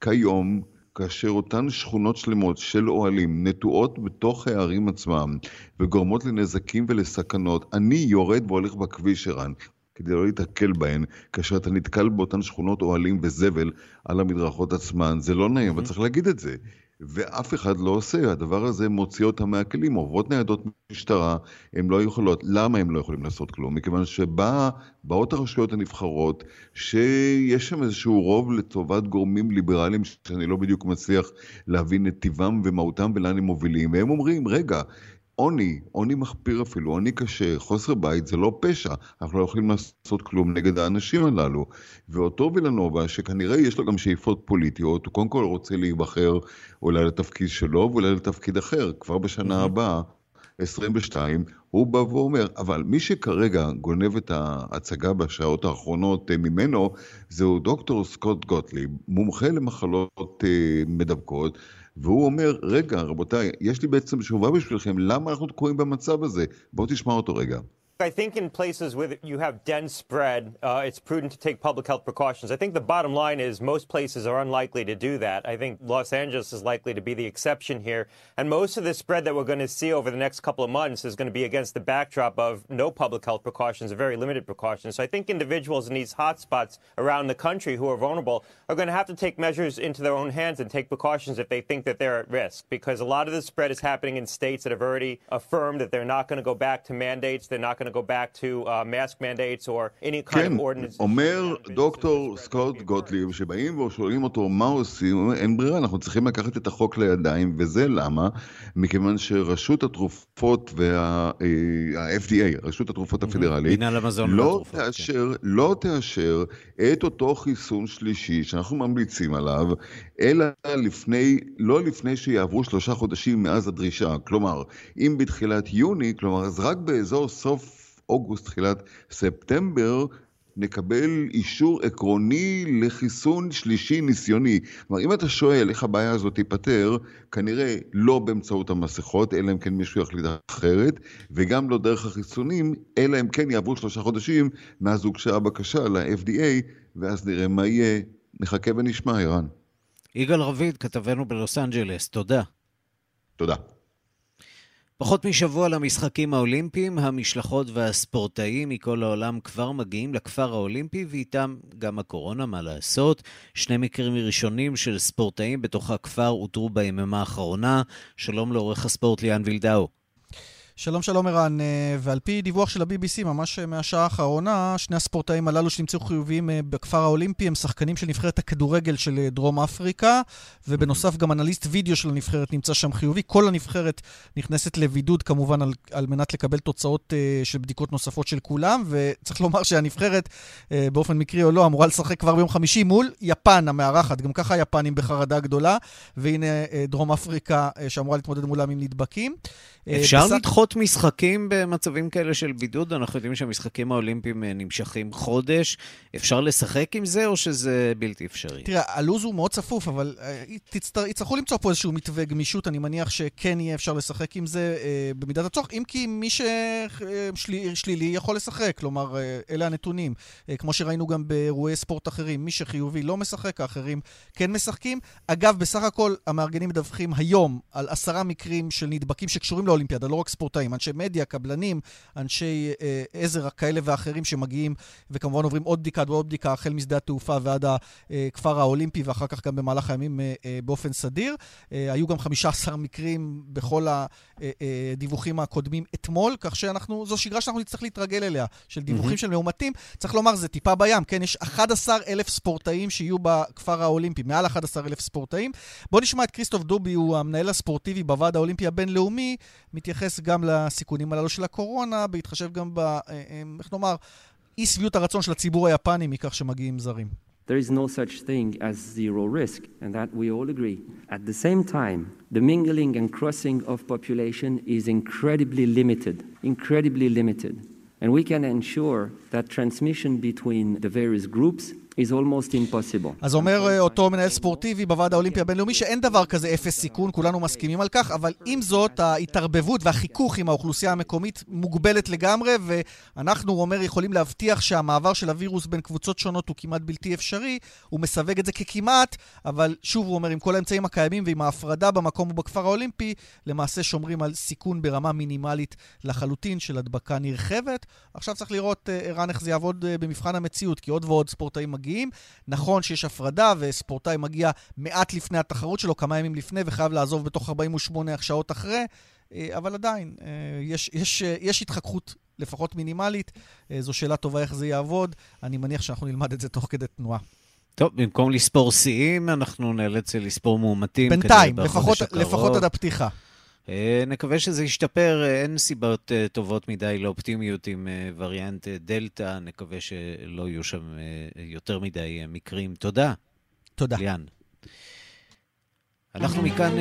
כיום, כאשר אותן שכונות שלמות של אוהלים נטועות בתוך הערים עצמם וגורמות לנזקים ולסכנות, אני יורד והולך בכביש, ערן, כדי לא להתקל בהן, כאשר אתה נתקל באותן שכונות אוהלים וזבל על המדרכות עצמן, זה לא נעים, אבל צריך להגיד את זה. ואף אחד לא עושה, הדבר הזה מוציא אותם מהכלים, עוברות ניידות משטרה, הן לא יכולות, למה הן לא יכולים לעשות כלום? מכיוון שבאות הרשויות הנבחרות, שיש שם איזשהו רוב לטובת גורמים ליברליים, שאני לא בדיוק מצליח להבין את טיבם ומהותם ולאן הם מובילים, והם אומרים, רגע, עוני, עוני מחפיר אפילו, עוני קשה, חוסר בית זה לא פשע, אנחנו לא יכולים לעשות כלום נגד האנשים הללו. ואותו וילנובה, שכנראה יש לו גם שאיפות פוליטיות, הוא קודם כל רוצה להיבחר אולי לתפקיד שלו ואולי לתפקיד אחר, כבר בשנה הבאה. 22, הוא בא ואומר, אבל מי שכרגע גונב את ההצגה בשעות האחרונות אה, ממנו, זהו דוקטור סקוט גוטליב, מומחה למחלות אה, מדבקות, והוא אומר, רגע, רבותיי, יש לי בעצם תשובה בשבילכם, למה אנחנו תקועים במצב הזה? בואו תשמע אותו רגע. I think in places where you have dense spread, uh, it's prudent to take public health precautions. I think the bottom line is most places are unlikely to do that. I think Los Angeles is likely to be the exception here. And most of the spread that we're going to see over the next couple of months is going to be against the backdrop of no public health precautions very limited precautions. So I think individuals in these hotspots around the country who are vulnerable are going to have to take measures into their own hands and take precautions if they think that they're at risk. Because a lot of the spread is happening in states that have already affirmed that they're not going to go back to mandates, they're not going to go back to uh, mask mandates or any kind כן, of ordinance. אומר דוקטור סקוט גוטליב, שבאים ושואלים אותו מה עושים, אין ברירה, אנחנו צריכים לקחת את החוק לידיים, וזה למה? מכיוון שרשות התרופות וה-FDA, אה, רשות התרופות הפדרלית, לא כן. תאשר, לא תאשר את אותו חיסון שלישי שאנחנו ממליצים עליו, אלא לפני, לא לפני שיעברו שלושה חודשים מאז הדרישה. כלומר, אם בתחילת יוני, כלומר, אז רק באזור סוף אוגוסט, תחילת ספטמבר, נקבל אישור עקרוני לחיסון שלישי ניסיוני. כלומר, אם אתה שואל איך הבעיה הזאת תיפתר, כנראה לא באמצעות המסכות, אלא אם כן מישהו יחליט אחרת, וגם לא דרך החיסונים, אלא אם כן יעברו שלושה חודשים מאז הוגשה הבקשה ל-FDA, ואז נראה מה יהיה. נחכה ונשמע, ערן. יגאל רביד, כתבנו בלוס אנג'לס, תודה. תודה. פחות משבוע למשחקים האולימפיים, המשלחות והספורטאים מכל העולם כבר מגיעים לכפר האולימפי, ואיתם גם הקורונה, מה לעשות. שני מקרים ראשונים של ספורטאים בתוך הכפר אותרו ביממה האחרונה. שלום לעורך הספורט ליאן וילדאו. שלום שלום ערן, אה, ועל פי דיווח של ה-BBC, ממש מהשעה האחרונה, שני הספורטאים הללו שנמצאו חיוביים אה, בכפר האולימפי הם שחקנים של נבחרת הכדורגל של אה, דרום אפריקה, ובנוסף גם אנליסט וידאו של הנבחרת נמצא שם חיובי. כל הנבחרת נכנסת לבידוד כמובן על, על מנת לקבל תוצאות uh, של בדיקות נוספות של כולם, וצריך לומר שהנבחרת, uh, באופן מקרי או לא, אמורה לשחק כבר ביום חמישי מול יפן המארחת. גם ככה היפנים בחרדה גדולה, והנה uh, דרום אפריקה uh, שאמורה להתמודד מולם עם נדבקים. אפשר בסך... לדחות משחקים במצבים כאלה של בידוד? אנחנו יודעים שהמשחקים האולימפיים אה, נמשכים חודש. אפשר לשחק עם זה, או שזה בלתי אפשרי? תראה, הלו"ז הוא מאוד צפוף, אבל תצטר... יצטרכו למצוא פה איזשהו מתווה גמישות. אני מניח שכן יהיה אפשר לשחק עם זה uh, במידת הצורך, אם כי מי ששלילי שלי, יכול לשחק. כלומר, אלה הנתונים. כמו שראינו גם באירועי ספורט אחרים, מי שחיובי לא משחק, האחרים כן משחקים. אגב, בסך הכל, המארגנים מדווחים היום על עשרה מקרים של נדבקים שקשורים לא לאולימפיאדה, לא רק ספורטאים, אנשי מדיה, קבלנים, אנשי אה, עזר כאלה ואחרים שמגיעים, וכמובן עוברים עוד בדיקה ועוד בדיקה, החל משדה התעופה ועד הכפר האולימפי, ואחר כך גם במהלך הימים אה, אה, באופן סדיר. אה, היו גם 15 מקרים בכל הדיווחים הקודמים אתמול, כך שאנחנו, זו שגרה שאנחנו נצטרך להתרגל אליה, של דיווחים mm-hmm. של מאומתים. צריך לומר, זה טיפה בים, כן? יש 11,000 ספורטאים שיהיו בכפר האולימפי, מעל 11,000 ספורטאים. בואו נשמע את כריסטוף דובי, הוא המנהל הספורטיבי בוועד האולימפי הבינלאומי, מתייחס גם לסיכונים הללו של הקורונה, בהתחשב גם ב... אה, אה, איך נאמר, אי שביעות הרצון של הציבור היפני מכך שמגיעים זרים. There is no such thing as zero risk, and that we all agree. At the same time, the mingling and crossing of population is incredibly limited, incredibly limited. And we can ensure that transmission between the various groups is almost impossible. אז אומר אה, אותו מנהל ספורטיבי בוועד האולימפי הבינלאומי שאין דבר כזה אפס סיכון, כולנו מסכימים על כך, אבל עם זאת, ההתערבבות והחיכוך עם האוכלוסייה המקומית מוגבלת לגמרי, ואנחנו, הוא אומר, יכולים להבטיח שהמעבר של הווירוס בין קבוצות שונות הוא כמעט בלתי אפשרי. הוא מסווג את זה ככמעט, אבל שוב, הוא אומר, עם כל האמצעים הקיימים ועם ההפרדה במקום ובכפר האולימפי, למעשה שומרים על סיכון ברמה מינימלית לחלוטין של הדבקה נרחבת. עכשיו צריך לראות, אה, ערן, איך זה יעבוד אה, במבחן המציאות, כי עוד ועוד ספורטאים מגיעים. מגיעים. נכון שיש הפרדה וספורטאי מגיע מעט לפני התחרות שלו, כמה ימים לפני, וחייב לעזוב בתוך 48 שעות אחרי, אה, אבל עדיין, אה, יש, יש, אה, יש התחככות לפחות מינימלית. זו שאלה טובה איך זה יעבוד. אני מניח שאנחנו נלמד את זה תוך כדי תנועה. טוב, במקום לספור שיאים, אנחנו נאלץ לספור מאומתים. בינתיים, לפחות, לפחות עד הפתיחה. אה, נקווה שזה ישתפר, אה, אין סיבות אה, טובות מדי לאופטימיות עם וריאנט דלתא, נקווה שלא יהיו שם יותר מדי מקרים. תודה. תודה. ליאן. אנחנו מכאן...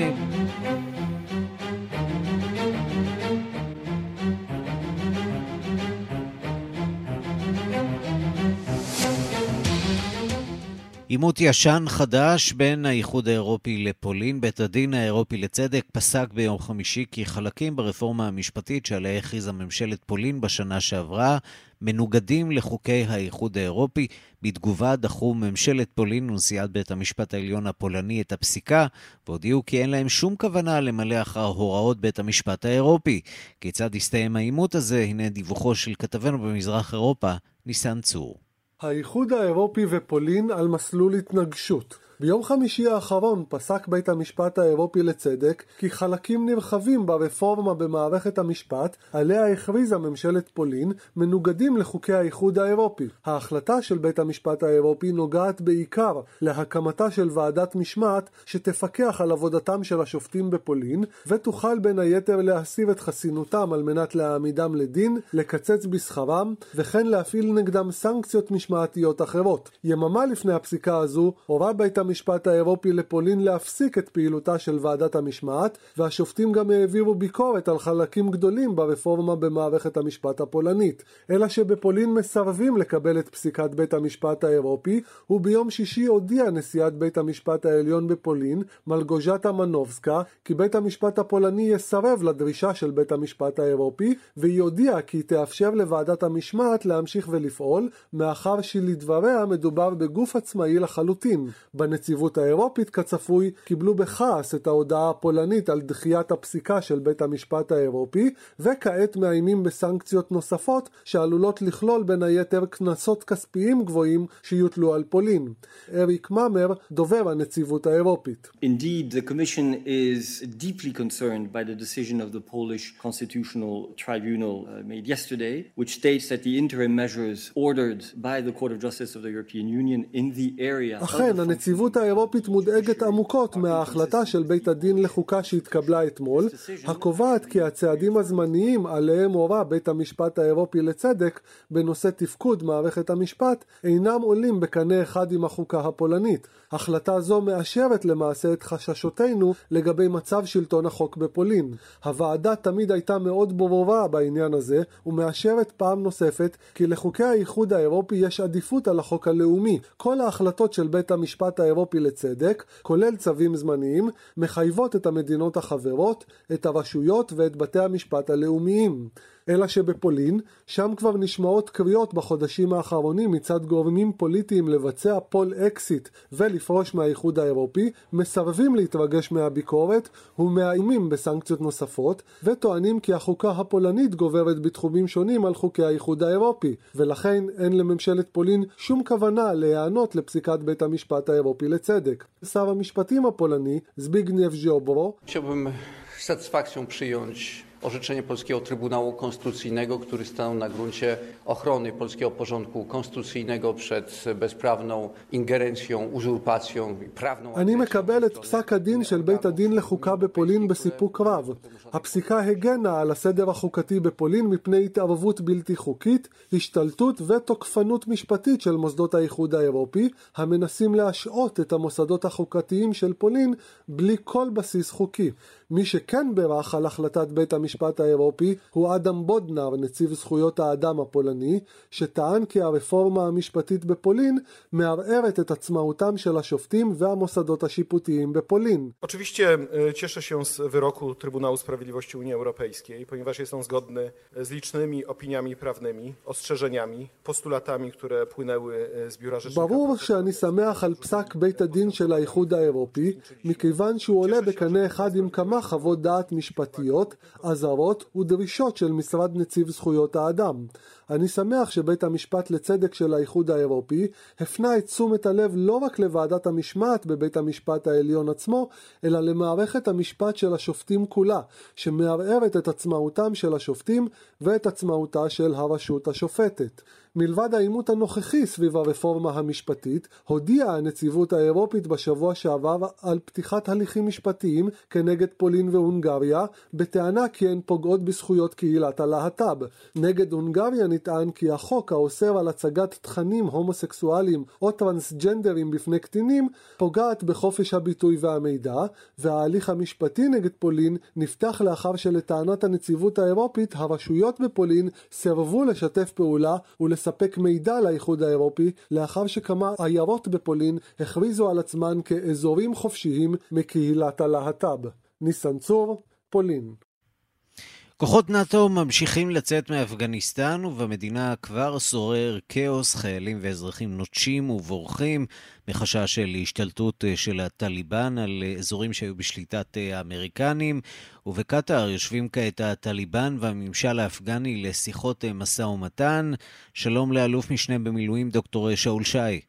עימות ישן חדש בין האיחוד האירופי לפולין. בית הדין האירופי לצדק פסק ביום חמישי כי חלקים ברפורמה המשפטית שעליה הכריזה ממשלת פולין בשנה שעברה מנוגדים לחוקי האיחוד האירופי. בתגובה דחו ממשלת פולין ונשיאת בית המשפט העליון הפולני את הפסיקה, והודיעו כי אין להם שום כוונה למלא אחר הוראות בית המשפט האירופי. כיצד הסתיים העימות הזה? הנה דיווחו של כתבנו במזרח אירופה, ניסן צור. האיחוד האירופי ופולין על מסלול התנגשות. ביום חמישי האחרון פסק בית המשפט האירופי לצדק כי חלקים נרחבים ברפורמה במערכת המשפט עליה הכריזה ממשלת פולין מנוגדים לחוקי האיחוד האירופי. ההחלטה של בית המשפט האירופי נוגעת בעיקר להקמתה של ועדת משמעת שתפקח על עבודתם של השופטים בפולין ותוכל בין היתר להסיר את חסינותם על מנת להעמידם לדין, לקצץ בשכרם וכן להפעיל נגדם סנקציות משמעתיות אחרות. יממה לפני הפסיקה הזו הורה בית המשפט האירופי לפולין להפסיק את פעילותה של ועדת המשמעת, והשופטים גם העבירו ביקורת על חלקים גדולים ברפורמה במערכת המשפט הפולנית. אלא שבפולין מסרבים לקבל את פסיקת בית המשפט האירופי, וביום שישי הודיעה נשיאת בית המשפט העליון בפולין, מלגוז'טה מנובסקה, כי בית המשפט הפולני יסרב לדרישה של בית המשפט האירופי, והיא הודיעה כי תאפשר לוועדת המשמעת להמשיך ולפעול, מאחר שלדבריה מדובר בגוף עצמאי לחלוטין. בנציבות האירופית, כצפוי, קיבלו בכעס את ההודעה הפולנית על דחיית הפסיקה של בית המשפט האירופי, וכעת מאיימים בסנקציות נוספות שעלולות לכלול בין היתר קנסות כספיים גבוהים שיוטלו על פולין. אריק ממר, דובר הנציבות האירופית. Indeed, the Commission is deeply concerned by the decision of the Polish Constitutional Tribunal uh, made yesterday, which states that the interim measures ordered by the Court of Justice of the European Union in the area אכן, הנציבות האירופית מודאגת עמוקות מההחלטה של בית הדין לחוקה שהתקבלה אתמול, הקובעת כי הצעדים הזמניים עליהם הורה בית המשפט האירופי לצדק בנושא תפקוד מערכת המשפט אינם עולים בקנה אחד עם החוקה הפולנית. החלטה זו מאשרת למעשה את חששותינו לגבי מצב שלטון החוק בפולין. הוועדה תמיד הייתה מאוד ברורה בעניין הזה, ומאשרת פעם נוספת כי לחוקי האיחוד האירופי יש עדיפות על החוק הלאומי. כל ההחלטות של בית המשפט האירופי לצדק, כולל צווים זמניים, מחייבות את המדינות החברות, את הרשויות ואת בתי המשפט הלאומיים. אלא שבפולין, שם כבר נשמעות קריאות בחודשים האחרונים מצד גורמים פוליטיים לבצע Polexit ולפרוש מהאיחוד האירופי, מסרבים להתרגש מהביקורת ומאיימים בסנקציות נוספות, וטוענים כי החוקה הפולנית גוברת בתחומים שונים על חוקי האיחוד האירופי, ולכן אין לממשלת פולין שום כוונה להיענות לפסיקת בית המשפט האירופי לצדק. שר המשפטים הפולני, זביגנייב ז'יוברו, satysfakcją przyjąć orzeczenie Polskiego Trybunału Konstytucyjnego, który stanął na gruncie ochrony polskiego porządku konstytucyjnego przed bezprawną ingerencją, uzurpacją i prawną... אני מקבל את פסק הדין של בית הדין לחוקה בפולין בסיפוק רב. הפסיקה הגנה על הסדר החוקתי בפולין מפני התערבות בלתי חוקית, השתלטות ותוקפנות משפטית של מוסדות האיחוד האירופי, המנסים להשעות את המוסדות החוקתיים של פולין בלי כל בסיס חוקי. מי שכן בירך על החלטת בית המשפט האירופי הוא אדם בודנר, נציב זכויות האדם הפולני, שטען כי הרפורמה המשפטית בפולין מערערת את עצמאותם של השופטים והמוסדות השיפוטיים בפולין. Oczywiście cieszę się z wyroku Trybunału Sprawiedliwości Unii Europejskiej, ponieważ jest on zgodny z licznymi opiniami prawnymi, ostrzeżeniami, postulatami, które płynęły z Biura Rzecznika. ברור שאני שמח על פסק בית הדין של האיחוד האירופי, מכיוון שהוא עולה בקנה אחד עם כמה חוות דעת משפטיות, אזהרות ודרישות של משרד נציב זכויות האדם. אני שמח שבית המשפט לצדק של האיחוד האירופי הפנה את תשומת הלב לא רק לוועדת המשמעת בבית המשפט העליון עצמו, אלא למערכת המשפט של השופטים כולה, שמערערת את עצמאותם של השופטים ואת עצמאותה של הרשות השופטת. מלבד העימות הנוכחי סביב הרפורמה המשפטית, הודיעה הנציבות האירופית בשבוע שעבר על פתיחת הליכים משפטיים כנגד פולין והונגריה, בטענה כי הן פוגעות בזכויות קהילת הלהט"ב. נגד הונגריה נטען כי החוק האוסר על הצגת תכנים הומוסקסואליים או טרנסג'נדרים בפני קטינים, פוגעת בחופש הביטוי והמידע, וההליך המשפטי נגד פולין נפתח לאחר שלטענת הנציבות האירופית, הרשויות בפולין סירבו לשתף פעולה ולס... לספק מידע לאיחוד האירופי לאחר שכמה עיירות בפולין הכריזו על עצמן כאזורים חופשיים מקהילת הלהט"ב. ניסן צור, פולין. כוחות נאט"ו ממשיכים לצאת מאפגניסטן ובמדינה כבר שורר כאוס, חיילים ואזרחים נוטשים ובורחים מחשש של השתלטות של הטליבן על אזורים שהיו בשליטת האמריקנים ובקטאר יושבים כעת הטליבן והממשל האפגני לשיחות משא ומתן. שלום לאלוף משנה במילואים דוקטור שאול שי.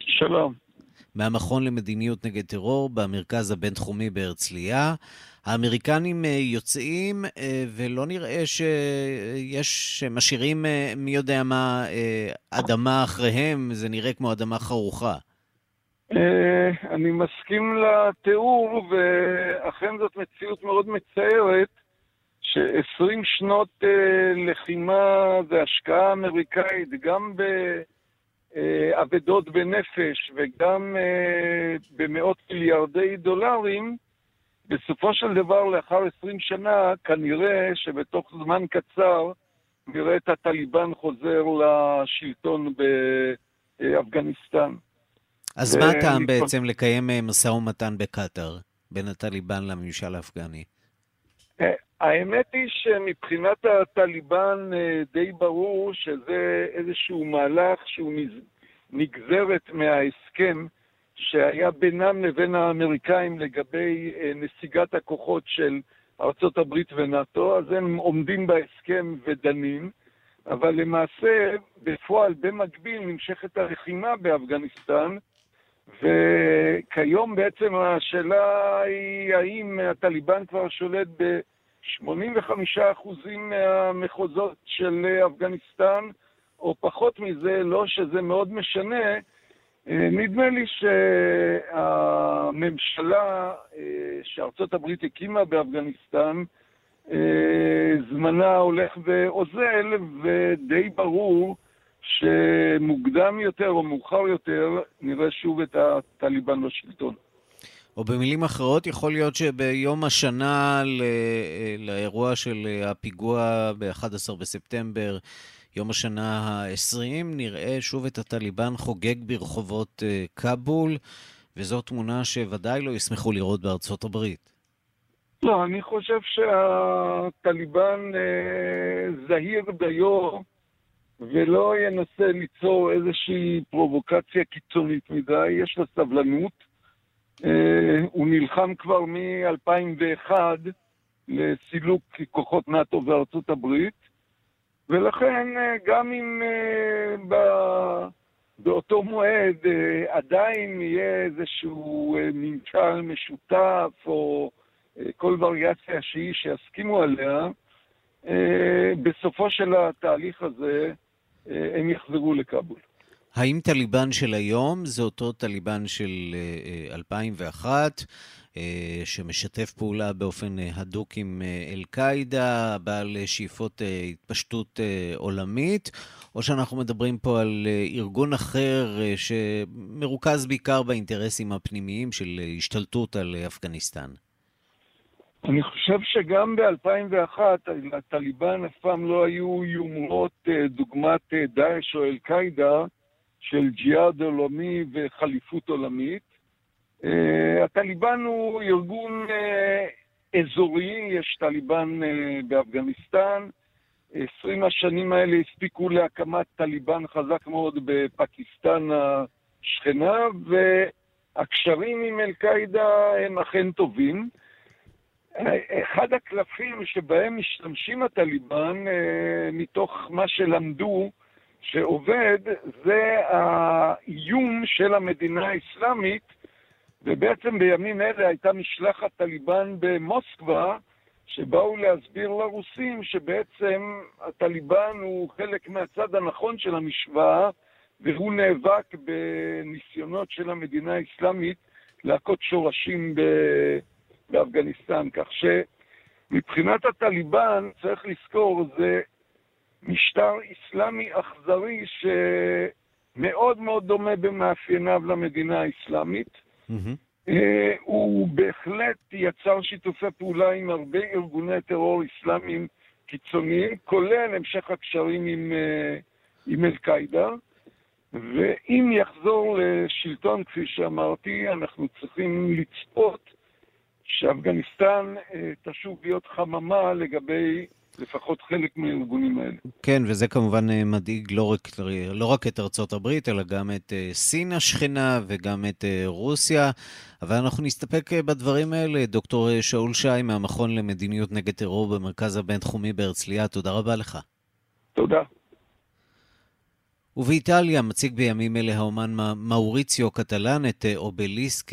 שלום. מהמכון למדיניות נגד טרור במרכז הבינתחומי בהרצליה. האמריקנים יוצאים ולא נראה שיש, שמשאירים מי יודע מה אדמה אחריהם, זה נראה כמו אדמה חרוכה. אני מסכים לתיאור, ואכן זאת מציאות מאוד מצערת, ש-20 שנות לחימה זה השקעה אמריקאית גם אה, אבדות בנפש וגם אה, במאות מיליארדי דולרים, בסופו של דבר, לאחר 20 שנה, כנראה שבתוך זמן קצר נראה את הטליבן חוזר לשלטון באפגניסטן. אז מה הטעם בעצם לקיים משא ומתן בקטאר בין הטליבן לממשל האפגני? האמת היא שמבחינת הטליבן די ברור שזה איזשהו מהלך שהוא נגזרת מההסכם שהיה בינם לבין האמריקאים לגבי נסיגת הכוחות של ארצות הברית ונאט"ו, אז הם עומדים בהסכם ודנים, אבל למעשה בפועל במקביל נמשכת הלחימה באפגניסטן, וכיום בעצם השאלה היא האם הטליבן כבר שולט ב-85% מהמחוזות של אפגניסטן, או פחות מזה, לא שזה מאוד משנה. נדמה לי שהממשלה שארצות הברית הקימה באפגניסטן, זמנה הולך ואוזל, ודי ברור שמוקדם יותר או מאוחר יותר נראה שוב את הטליבן בשלטון. או במילים אחרות, יכול להיות שביום השנה לאירוע של הפיגוע ב-11 בספטמבר, יום השנה ה-20, נראה שוב את הטליבן חוגג ברחובות כבול, וזו תמונה שוודאי לא ישמחו לראות בארצות הברית. לא, אני חושב שהטליבן אה, זהיר דיו ולא ינסה ליצור איזושהי פרובוקציה קיצונית מדי, יש לה סבלנות. אה, הוא נלחם כבר מ-2001 לסילוק כוחות נאט"ו בארצות הברית, ולכן גם אם ב... באותו מועד עדיין יהיה איזשהו ממשל משותף או כל וריאציה שהיא שיסכימו עליה, בסופו של התהליך הזה הם יחזרו לכאבול. האם טליבן של היום זה אותו טליבן של 2001, שמשתף פעולה באופן הדוק עם אל-קאעידה, בעל שאיפות התפשטות עולמית, או שאנחנו מדברים פה על ארגון אחר שמרוכז בעיקר באינטרסים הפנימיים של השתלטות על אפגניסטן? אני חושב שגם ב-2001 לטליבן אף פעם לא היו יומרות דוגמת דאעש או אל-קאעידה של ג'יהאד עולמי וחליפות עולמית. Uh, הטליבן הוא ארגון uh, אזורי, יש טליבן uh, באפגניסטן. 20 השנים האלה הספיקו להקמת טליבן חזק מאוד בפקיסטן השכנה, והקשרים עם אל-קאעידה הם אכן טובים. אחד הקלפים שבהם משתמשים הטליבן, מתוך מה שלמדו, שעובד זה האיום של המדינה האסלאמית, ובעצם בימים אלה הייתה משלחת טליבן במוסקבה, שבאו להסביר לרוסים שבעצם הטליבן הוא חלק מהצד הנכון של המשוואה, והוא נאבק בניסיונות של המדינה האסלאמית להכות שורשים באפגניסטן. כך שמבחינת הטליבן, צריך לזכור, זה משטר אסלאמי אכזרי שמאוד מאוד דומה במאפייניו למדינה האסלאמית. Mm-hmm. הוא בהחלט יצר שיתופי פעולה עם הרבה ארגוני טרור אסלאמיים קיצוניים, כולל המשך הקשרים עם, עם אל-קאעידה. ואם יחזור לשלטון, כפי שאמרתי, אנחנו צריכים לצפות שאפגניסטן תשוב להיות חממה לגבי לפחות חלק מהארגונים האלה. כן, וזה כמובן מדאיג לא רק, לא רק את ארצות הברית, אלא גם את סין השכנה וגם את רוסיה. אבל אנחנו נסתפק בדברים האלה. דוקטור שאול שי מהמכון למדיניות נגד טרור במרכז הבינתחומי בהרצליה, תודה רבה לך. תודה. ובאיטליה מציג בימים אלה האומן מאוריציו קטלן את אובליסק,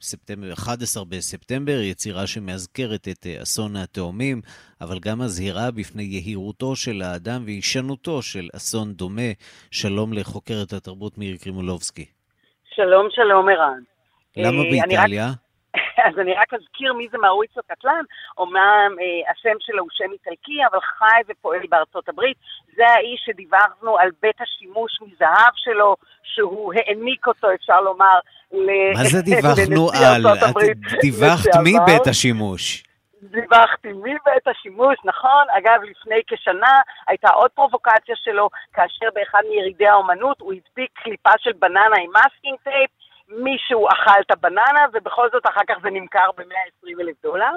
ספטמבר, 11 בספטמבר, יצירה שמאזכרת את אסון התאומים, אבל גם מזהירה בפני יהירותו של האדם והישנותו של אסון דומה. שלום לחוקרת התרבות מירי קרימולובסקי. שלום, שלום ערן. למה באיטליה? אז אני רק אזכיר מי זה מאוריציו קטלן, אומנם אה, השם שלו הוא שם איטלקי, אבל חי ופועל בארצות הברית. זה האיש שדיווחנו על בית השימוש מזהב שלו, שהוא העניק אותו, אפשר לומר, מה זה דיווחנו על? את דיווחת מבית השימוש. דיווחתי מבית השימוש, נכון? אגב, לפני כשנה הייתה עוד פרובוקציה שלו, כאשר באחד מירידי האומנות הוא הדביק קליפה של בננה עם masking tape, מישהו אכל את הבננה, ובכל זאת אחר כך זה נמכר ב-120 אלף דולר.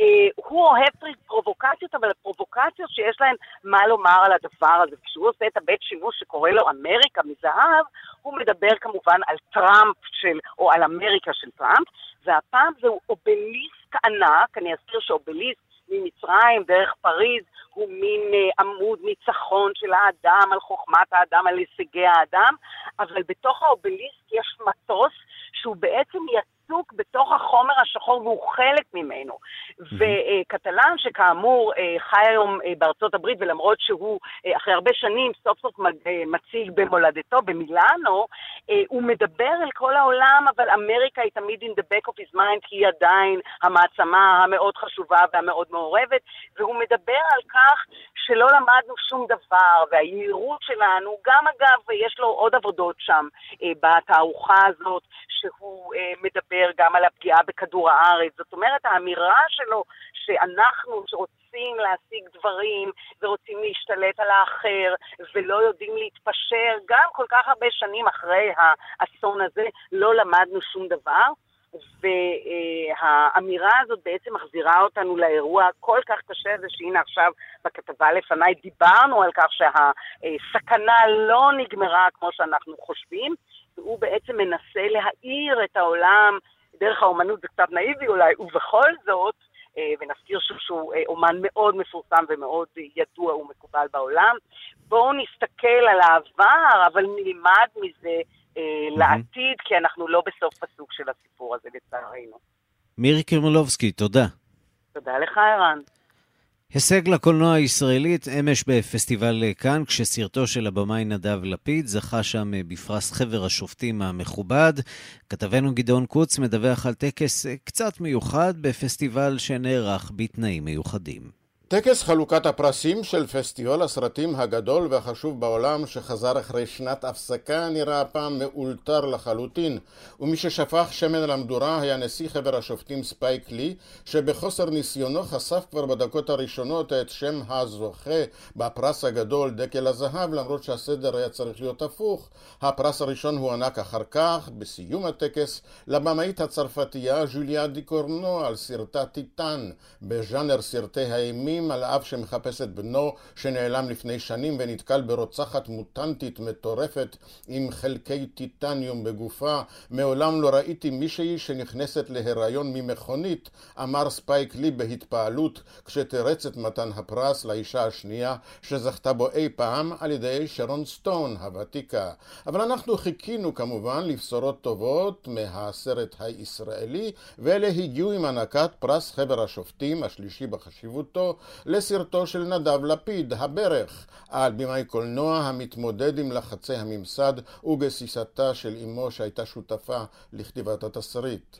אה, הוא אוהב פרובוקציות, אבל פרובוקציות שיש להן מה לומר על הדבר הזה. כשהוא עושה את הבית שימוש שקורא לו אמריקה מזהב, הוא מדבר כמובן על טראמפ של, או על אמריקה של טראמפ, והפעם זהו אובליסק ענק, אני אזכיר שאובליסק ממצרים דרך פריז הוא מין אה, עמוד ניצחון של האדם על חוכמת האדם, על הישגי האדם, אבל בתוך האובליסק יש מטוס שהוא בעצם יצוק בתוך החומר השחור והוא חלק ממנו. וקטלן, שכאמור אה, חי היום אה, בארצות הברית, ולמרות שהוא אחרי הרבה שנים סוף סוף מציג במולדתו, במילאנו, הוא מדבר אל כל העולם, אבל אמריקה היא תמיד in the back of his mind, כי היא עדיין המעצמה המאוד חשובה והמאוד מעורבת, והוא מדבר על כך שלא למדנו שום דבר, והיהירות שלנו, גם אגב, יש לו עוד עבודות שם בתערוכה הזאת, שהוא מדבר גם על הפגיעה בכדור הארץ. זאת אומרת, האמירה שלו שאנחנו, שרוצים להשיג דברים ורוצים להשתלט על האחר ולא יודעים להתפשר, גם כל כך הרבה שנים אחרי האסון הזה לא למדנו שום דבר. והאמירה הזאת בעצם מחזירה אותנו לאירוע הכל כך קשה הזה, שהנה עכשיו בכתבה לפניי דיברנו על כך שהסכנה לא נגמרה כמו שאנחנו חושבים, והוא בעצם מנסה להאיר את העולם, דרך האומנות זה קצת נאיבי אולי, ובכל זאת, אה, ונזכיר שוב שהוא אה, אומן מאוד מפורסם ומאוד ידוע ומקובל בעולם. בואו נסתכל על העבר, אבל נלמד מזה אה, לעתיד, כי אנחנו לא בסוף פסוק של הסיפור הזה, לצערנו. מירי קרמלובסקי, תודה. תודה לך, ערן. הישג לקולנוע הישראלית אמש בפסטיבל כאן, כשסרטו של הבמאי נדב לפיד זכה שם בפרס חבר השופטים המכובד. כתבנו גדעון קוץ מדווח על טקס קצת מיוחד בפסטיבל שנערך בתנאים מיוחדים. טקס חלוקת הפרסים של פסטיבל הסרטים הגדול והחשוב בעולם שחזר אחרי שנת הפסקה נראה הפעם מאולתר לחלוטין. ומי ששפך שמן על המדורה היה נשיא חבר השופטים ספייק לי שבחוסר ניסיונו חשף כבר בדקות הראשונות את שם הזוכה בפרס הגדול דקל הזהב למרות שהסדר היה צריך להיות הפוך. הפרס הראשון הוענק אחר כך בסיום הטקס לבמאית הצרפתייה ז'וליה דוקורנו על סרטה טיטן. בז'אנר סרטי האימים שנים על אב שמחפש את בנו שנעלם לפני שנים ונתקל ברוצחת מוטנטית מטורפת עם חלקי טיטניום בגופה. מעולם לא ראיתי מישהי שנכנסת להיריון ממכונית, אמר ספייק לי בהתפעלות כשתירץ את מתן הפרס לאישה השנייה שזכתה בו אי פעם על ידי שרון סטון הוותיקה. אבל אנחנו חיכינו כמובן לבשורות טובות מהסרט הישראלי ואלה הגיעו עם הענקת פרס חבר השופטים השלישי בחשיבותו לסרטו של נדב לפיד, הברך, על במאי קולנוע המתמודד עם לחצי הממסד וגסיסתה של אמו שהייתה שותפה לכתיבת התסריט.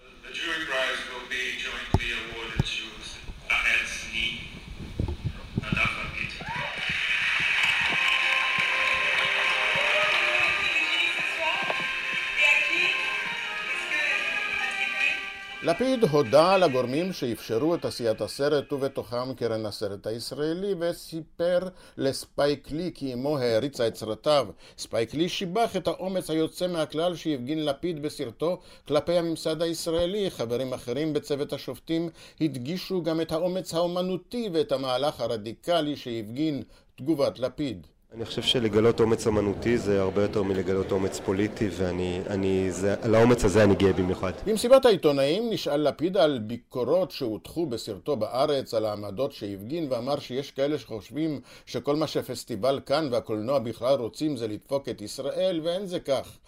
לפיד הודה לגורמים שאפשרו את עשיית הסרט ובתוכם קרן הסרט הישראלי וסיפר לספייק לי כי אמו העריצה את סרטיו. ספייק לי שיבח את האומץ היוצא מהכלל שהפגין לפיד בסרטו כלפי הממסד הישראלי. חברים אחרים בצוות השופטים הדגישו גם את האומץ האומנותי ואת המהלך הרדיקלי שהפגין נדב לפיד. אני חושב שלגלות אומץ אמנותי זה הרבה יותר מלגלות אומץ פוליטי ואני, אני, זה, על האומץ הזה אני גאה במיוחד. במסיבת העיתונאים נשאל לפיד על ביקורות שהוטחו בסרטו בארץ, על העמדות שהפגין ואמר שיש כאלה שחושבים שכל מה שפסטיבל קאן והקולנוע בכלל רוצים זה לדפוק את ישראל ואין זה כך.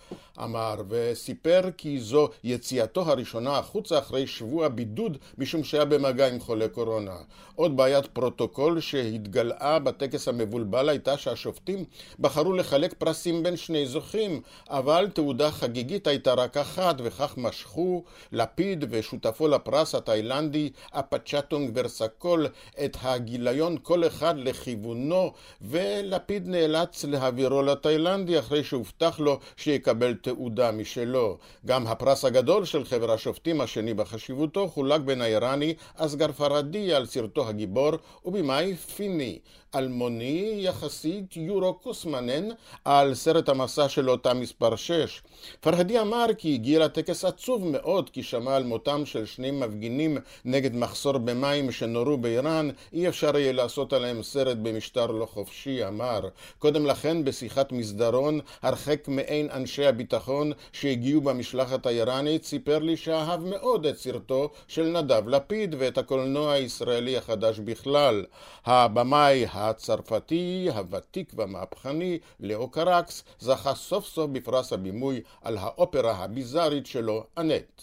אמר וסיפר כי זו יציאתו הראשונה החוצה אחרי שבוע בידוד משום שהיה במגע עם חולה קורונה. עוד בעיית פרוטוקול שהתגלעה בטקס המבולבל הייתה שהשופט השופטים בחרו לחלק פרסים בין שני זוכים, אבל תעודה חגיגית הייתה רק אחת, וכך משכו לפיד ושותפו לפרס התאילנדי אפיצ'טפונג ויראסתקול את הגיליון כל אחד לכיוונו, ולפיד נאלץ להעבירו לתאילנדי אחרי שהובטח לו שיקבל תעודה משלו. גם הפרס הגדול של חבר השופטים השני בחשיבותו חולק בין האיראני אסגר פרדי על סרטו הגיבור ובמאי פיני. אלמוני יחסית יורו קוסמנן על סרט המסע של אותה מספר 6. פרהדי אמר כי הגיע לטקס עצוב מאוד כי שמע על מותם של שני מפגינים נגד מחסור במים שנורו באיראן, אי אפשר יהיה לעשות עליהם סרט במשטר לא חופשי, אמר. קודם לכן בשיחת מסדרון, הרחק מעין אנשי הביטחון שהגיעו במשלחת האיראנית, סיפר לי שאהב מאוד את סרטו של נדב לפיד ואת הקולנוע הישראלי החדש בכלל. הבמאי הצרפתי הוותיק והמהפכני לאו קרקס זכה סוף סוף בפרס הבימוי על האופרה הביזארית שלו, אנט.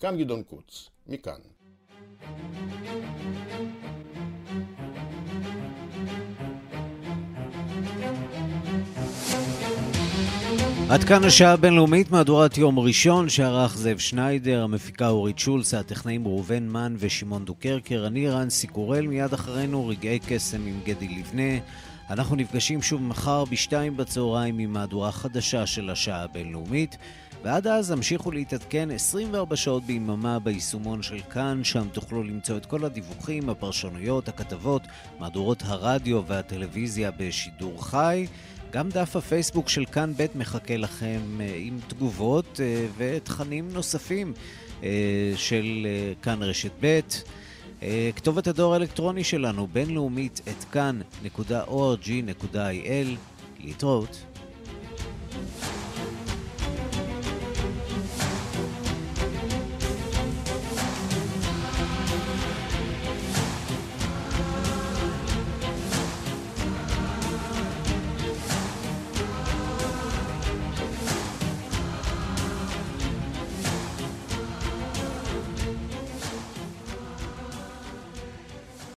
כאן גדעון קוץ, מכאן. עד כאן השעה הבינלאומית, מהדורת יום ראשון, שערך זאב שניידר, המפיקה אורית שולס, הטכנאים ראובן מן ושמעון דוקרקר, אני רנסי קורל, מיד אחרינו רגעי קסם עם גדי לבנה. אנחנו נפגשים שוב מחר בשתיים בצהריים עם מהדורה חדשה של השעה הבינלאומית, ועד אז המשיכו להתעדכן 24 שעות ביממה ביישומון של כאן, שם תוכלו למצוא את כל הדיווחים, הפרשנויות, הכתבות, מהדורות הרדיו והטלוויזיה בשידור חי. גם דף הפייסבוק של כאן ב' מחכה לכם אה, עם תגובות אה, ותכנים נוספים אה, של כאן רשת ב'. כתובת הדואר האלקטרוני שלנו, בינלאומית, את כאן.org.il. להתראות.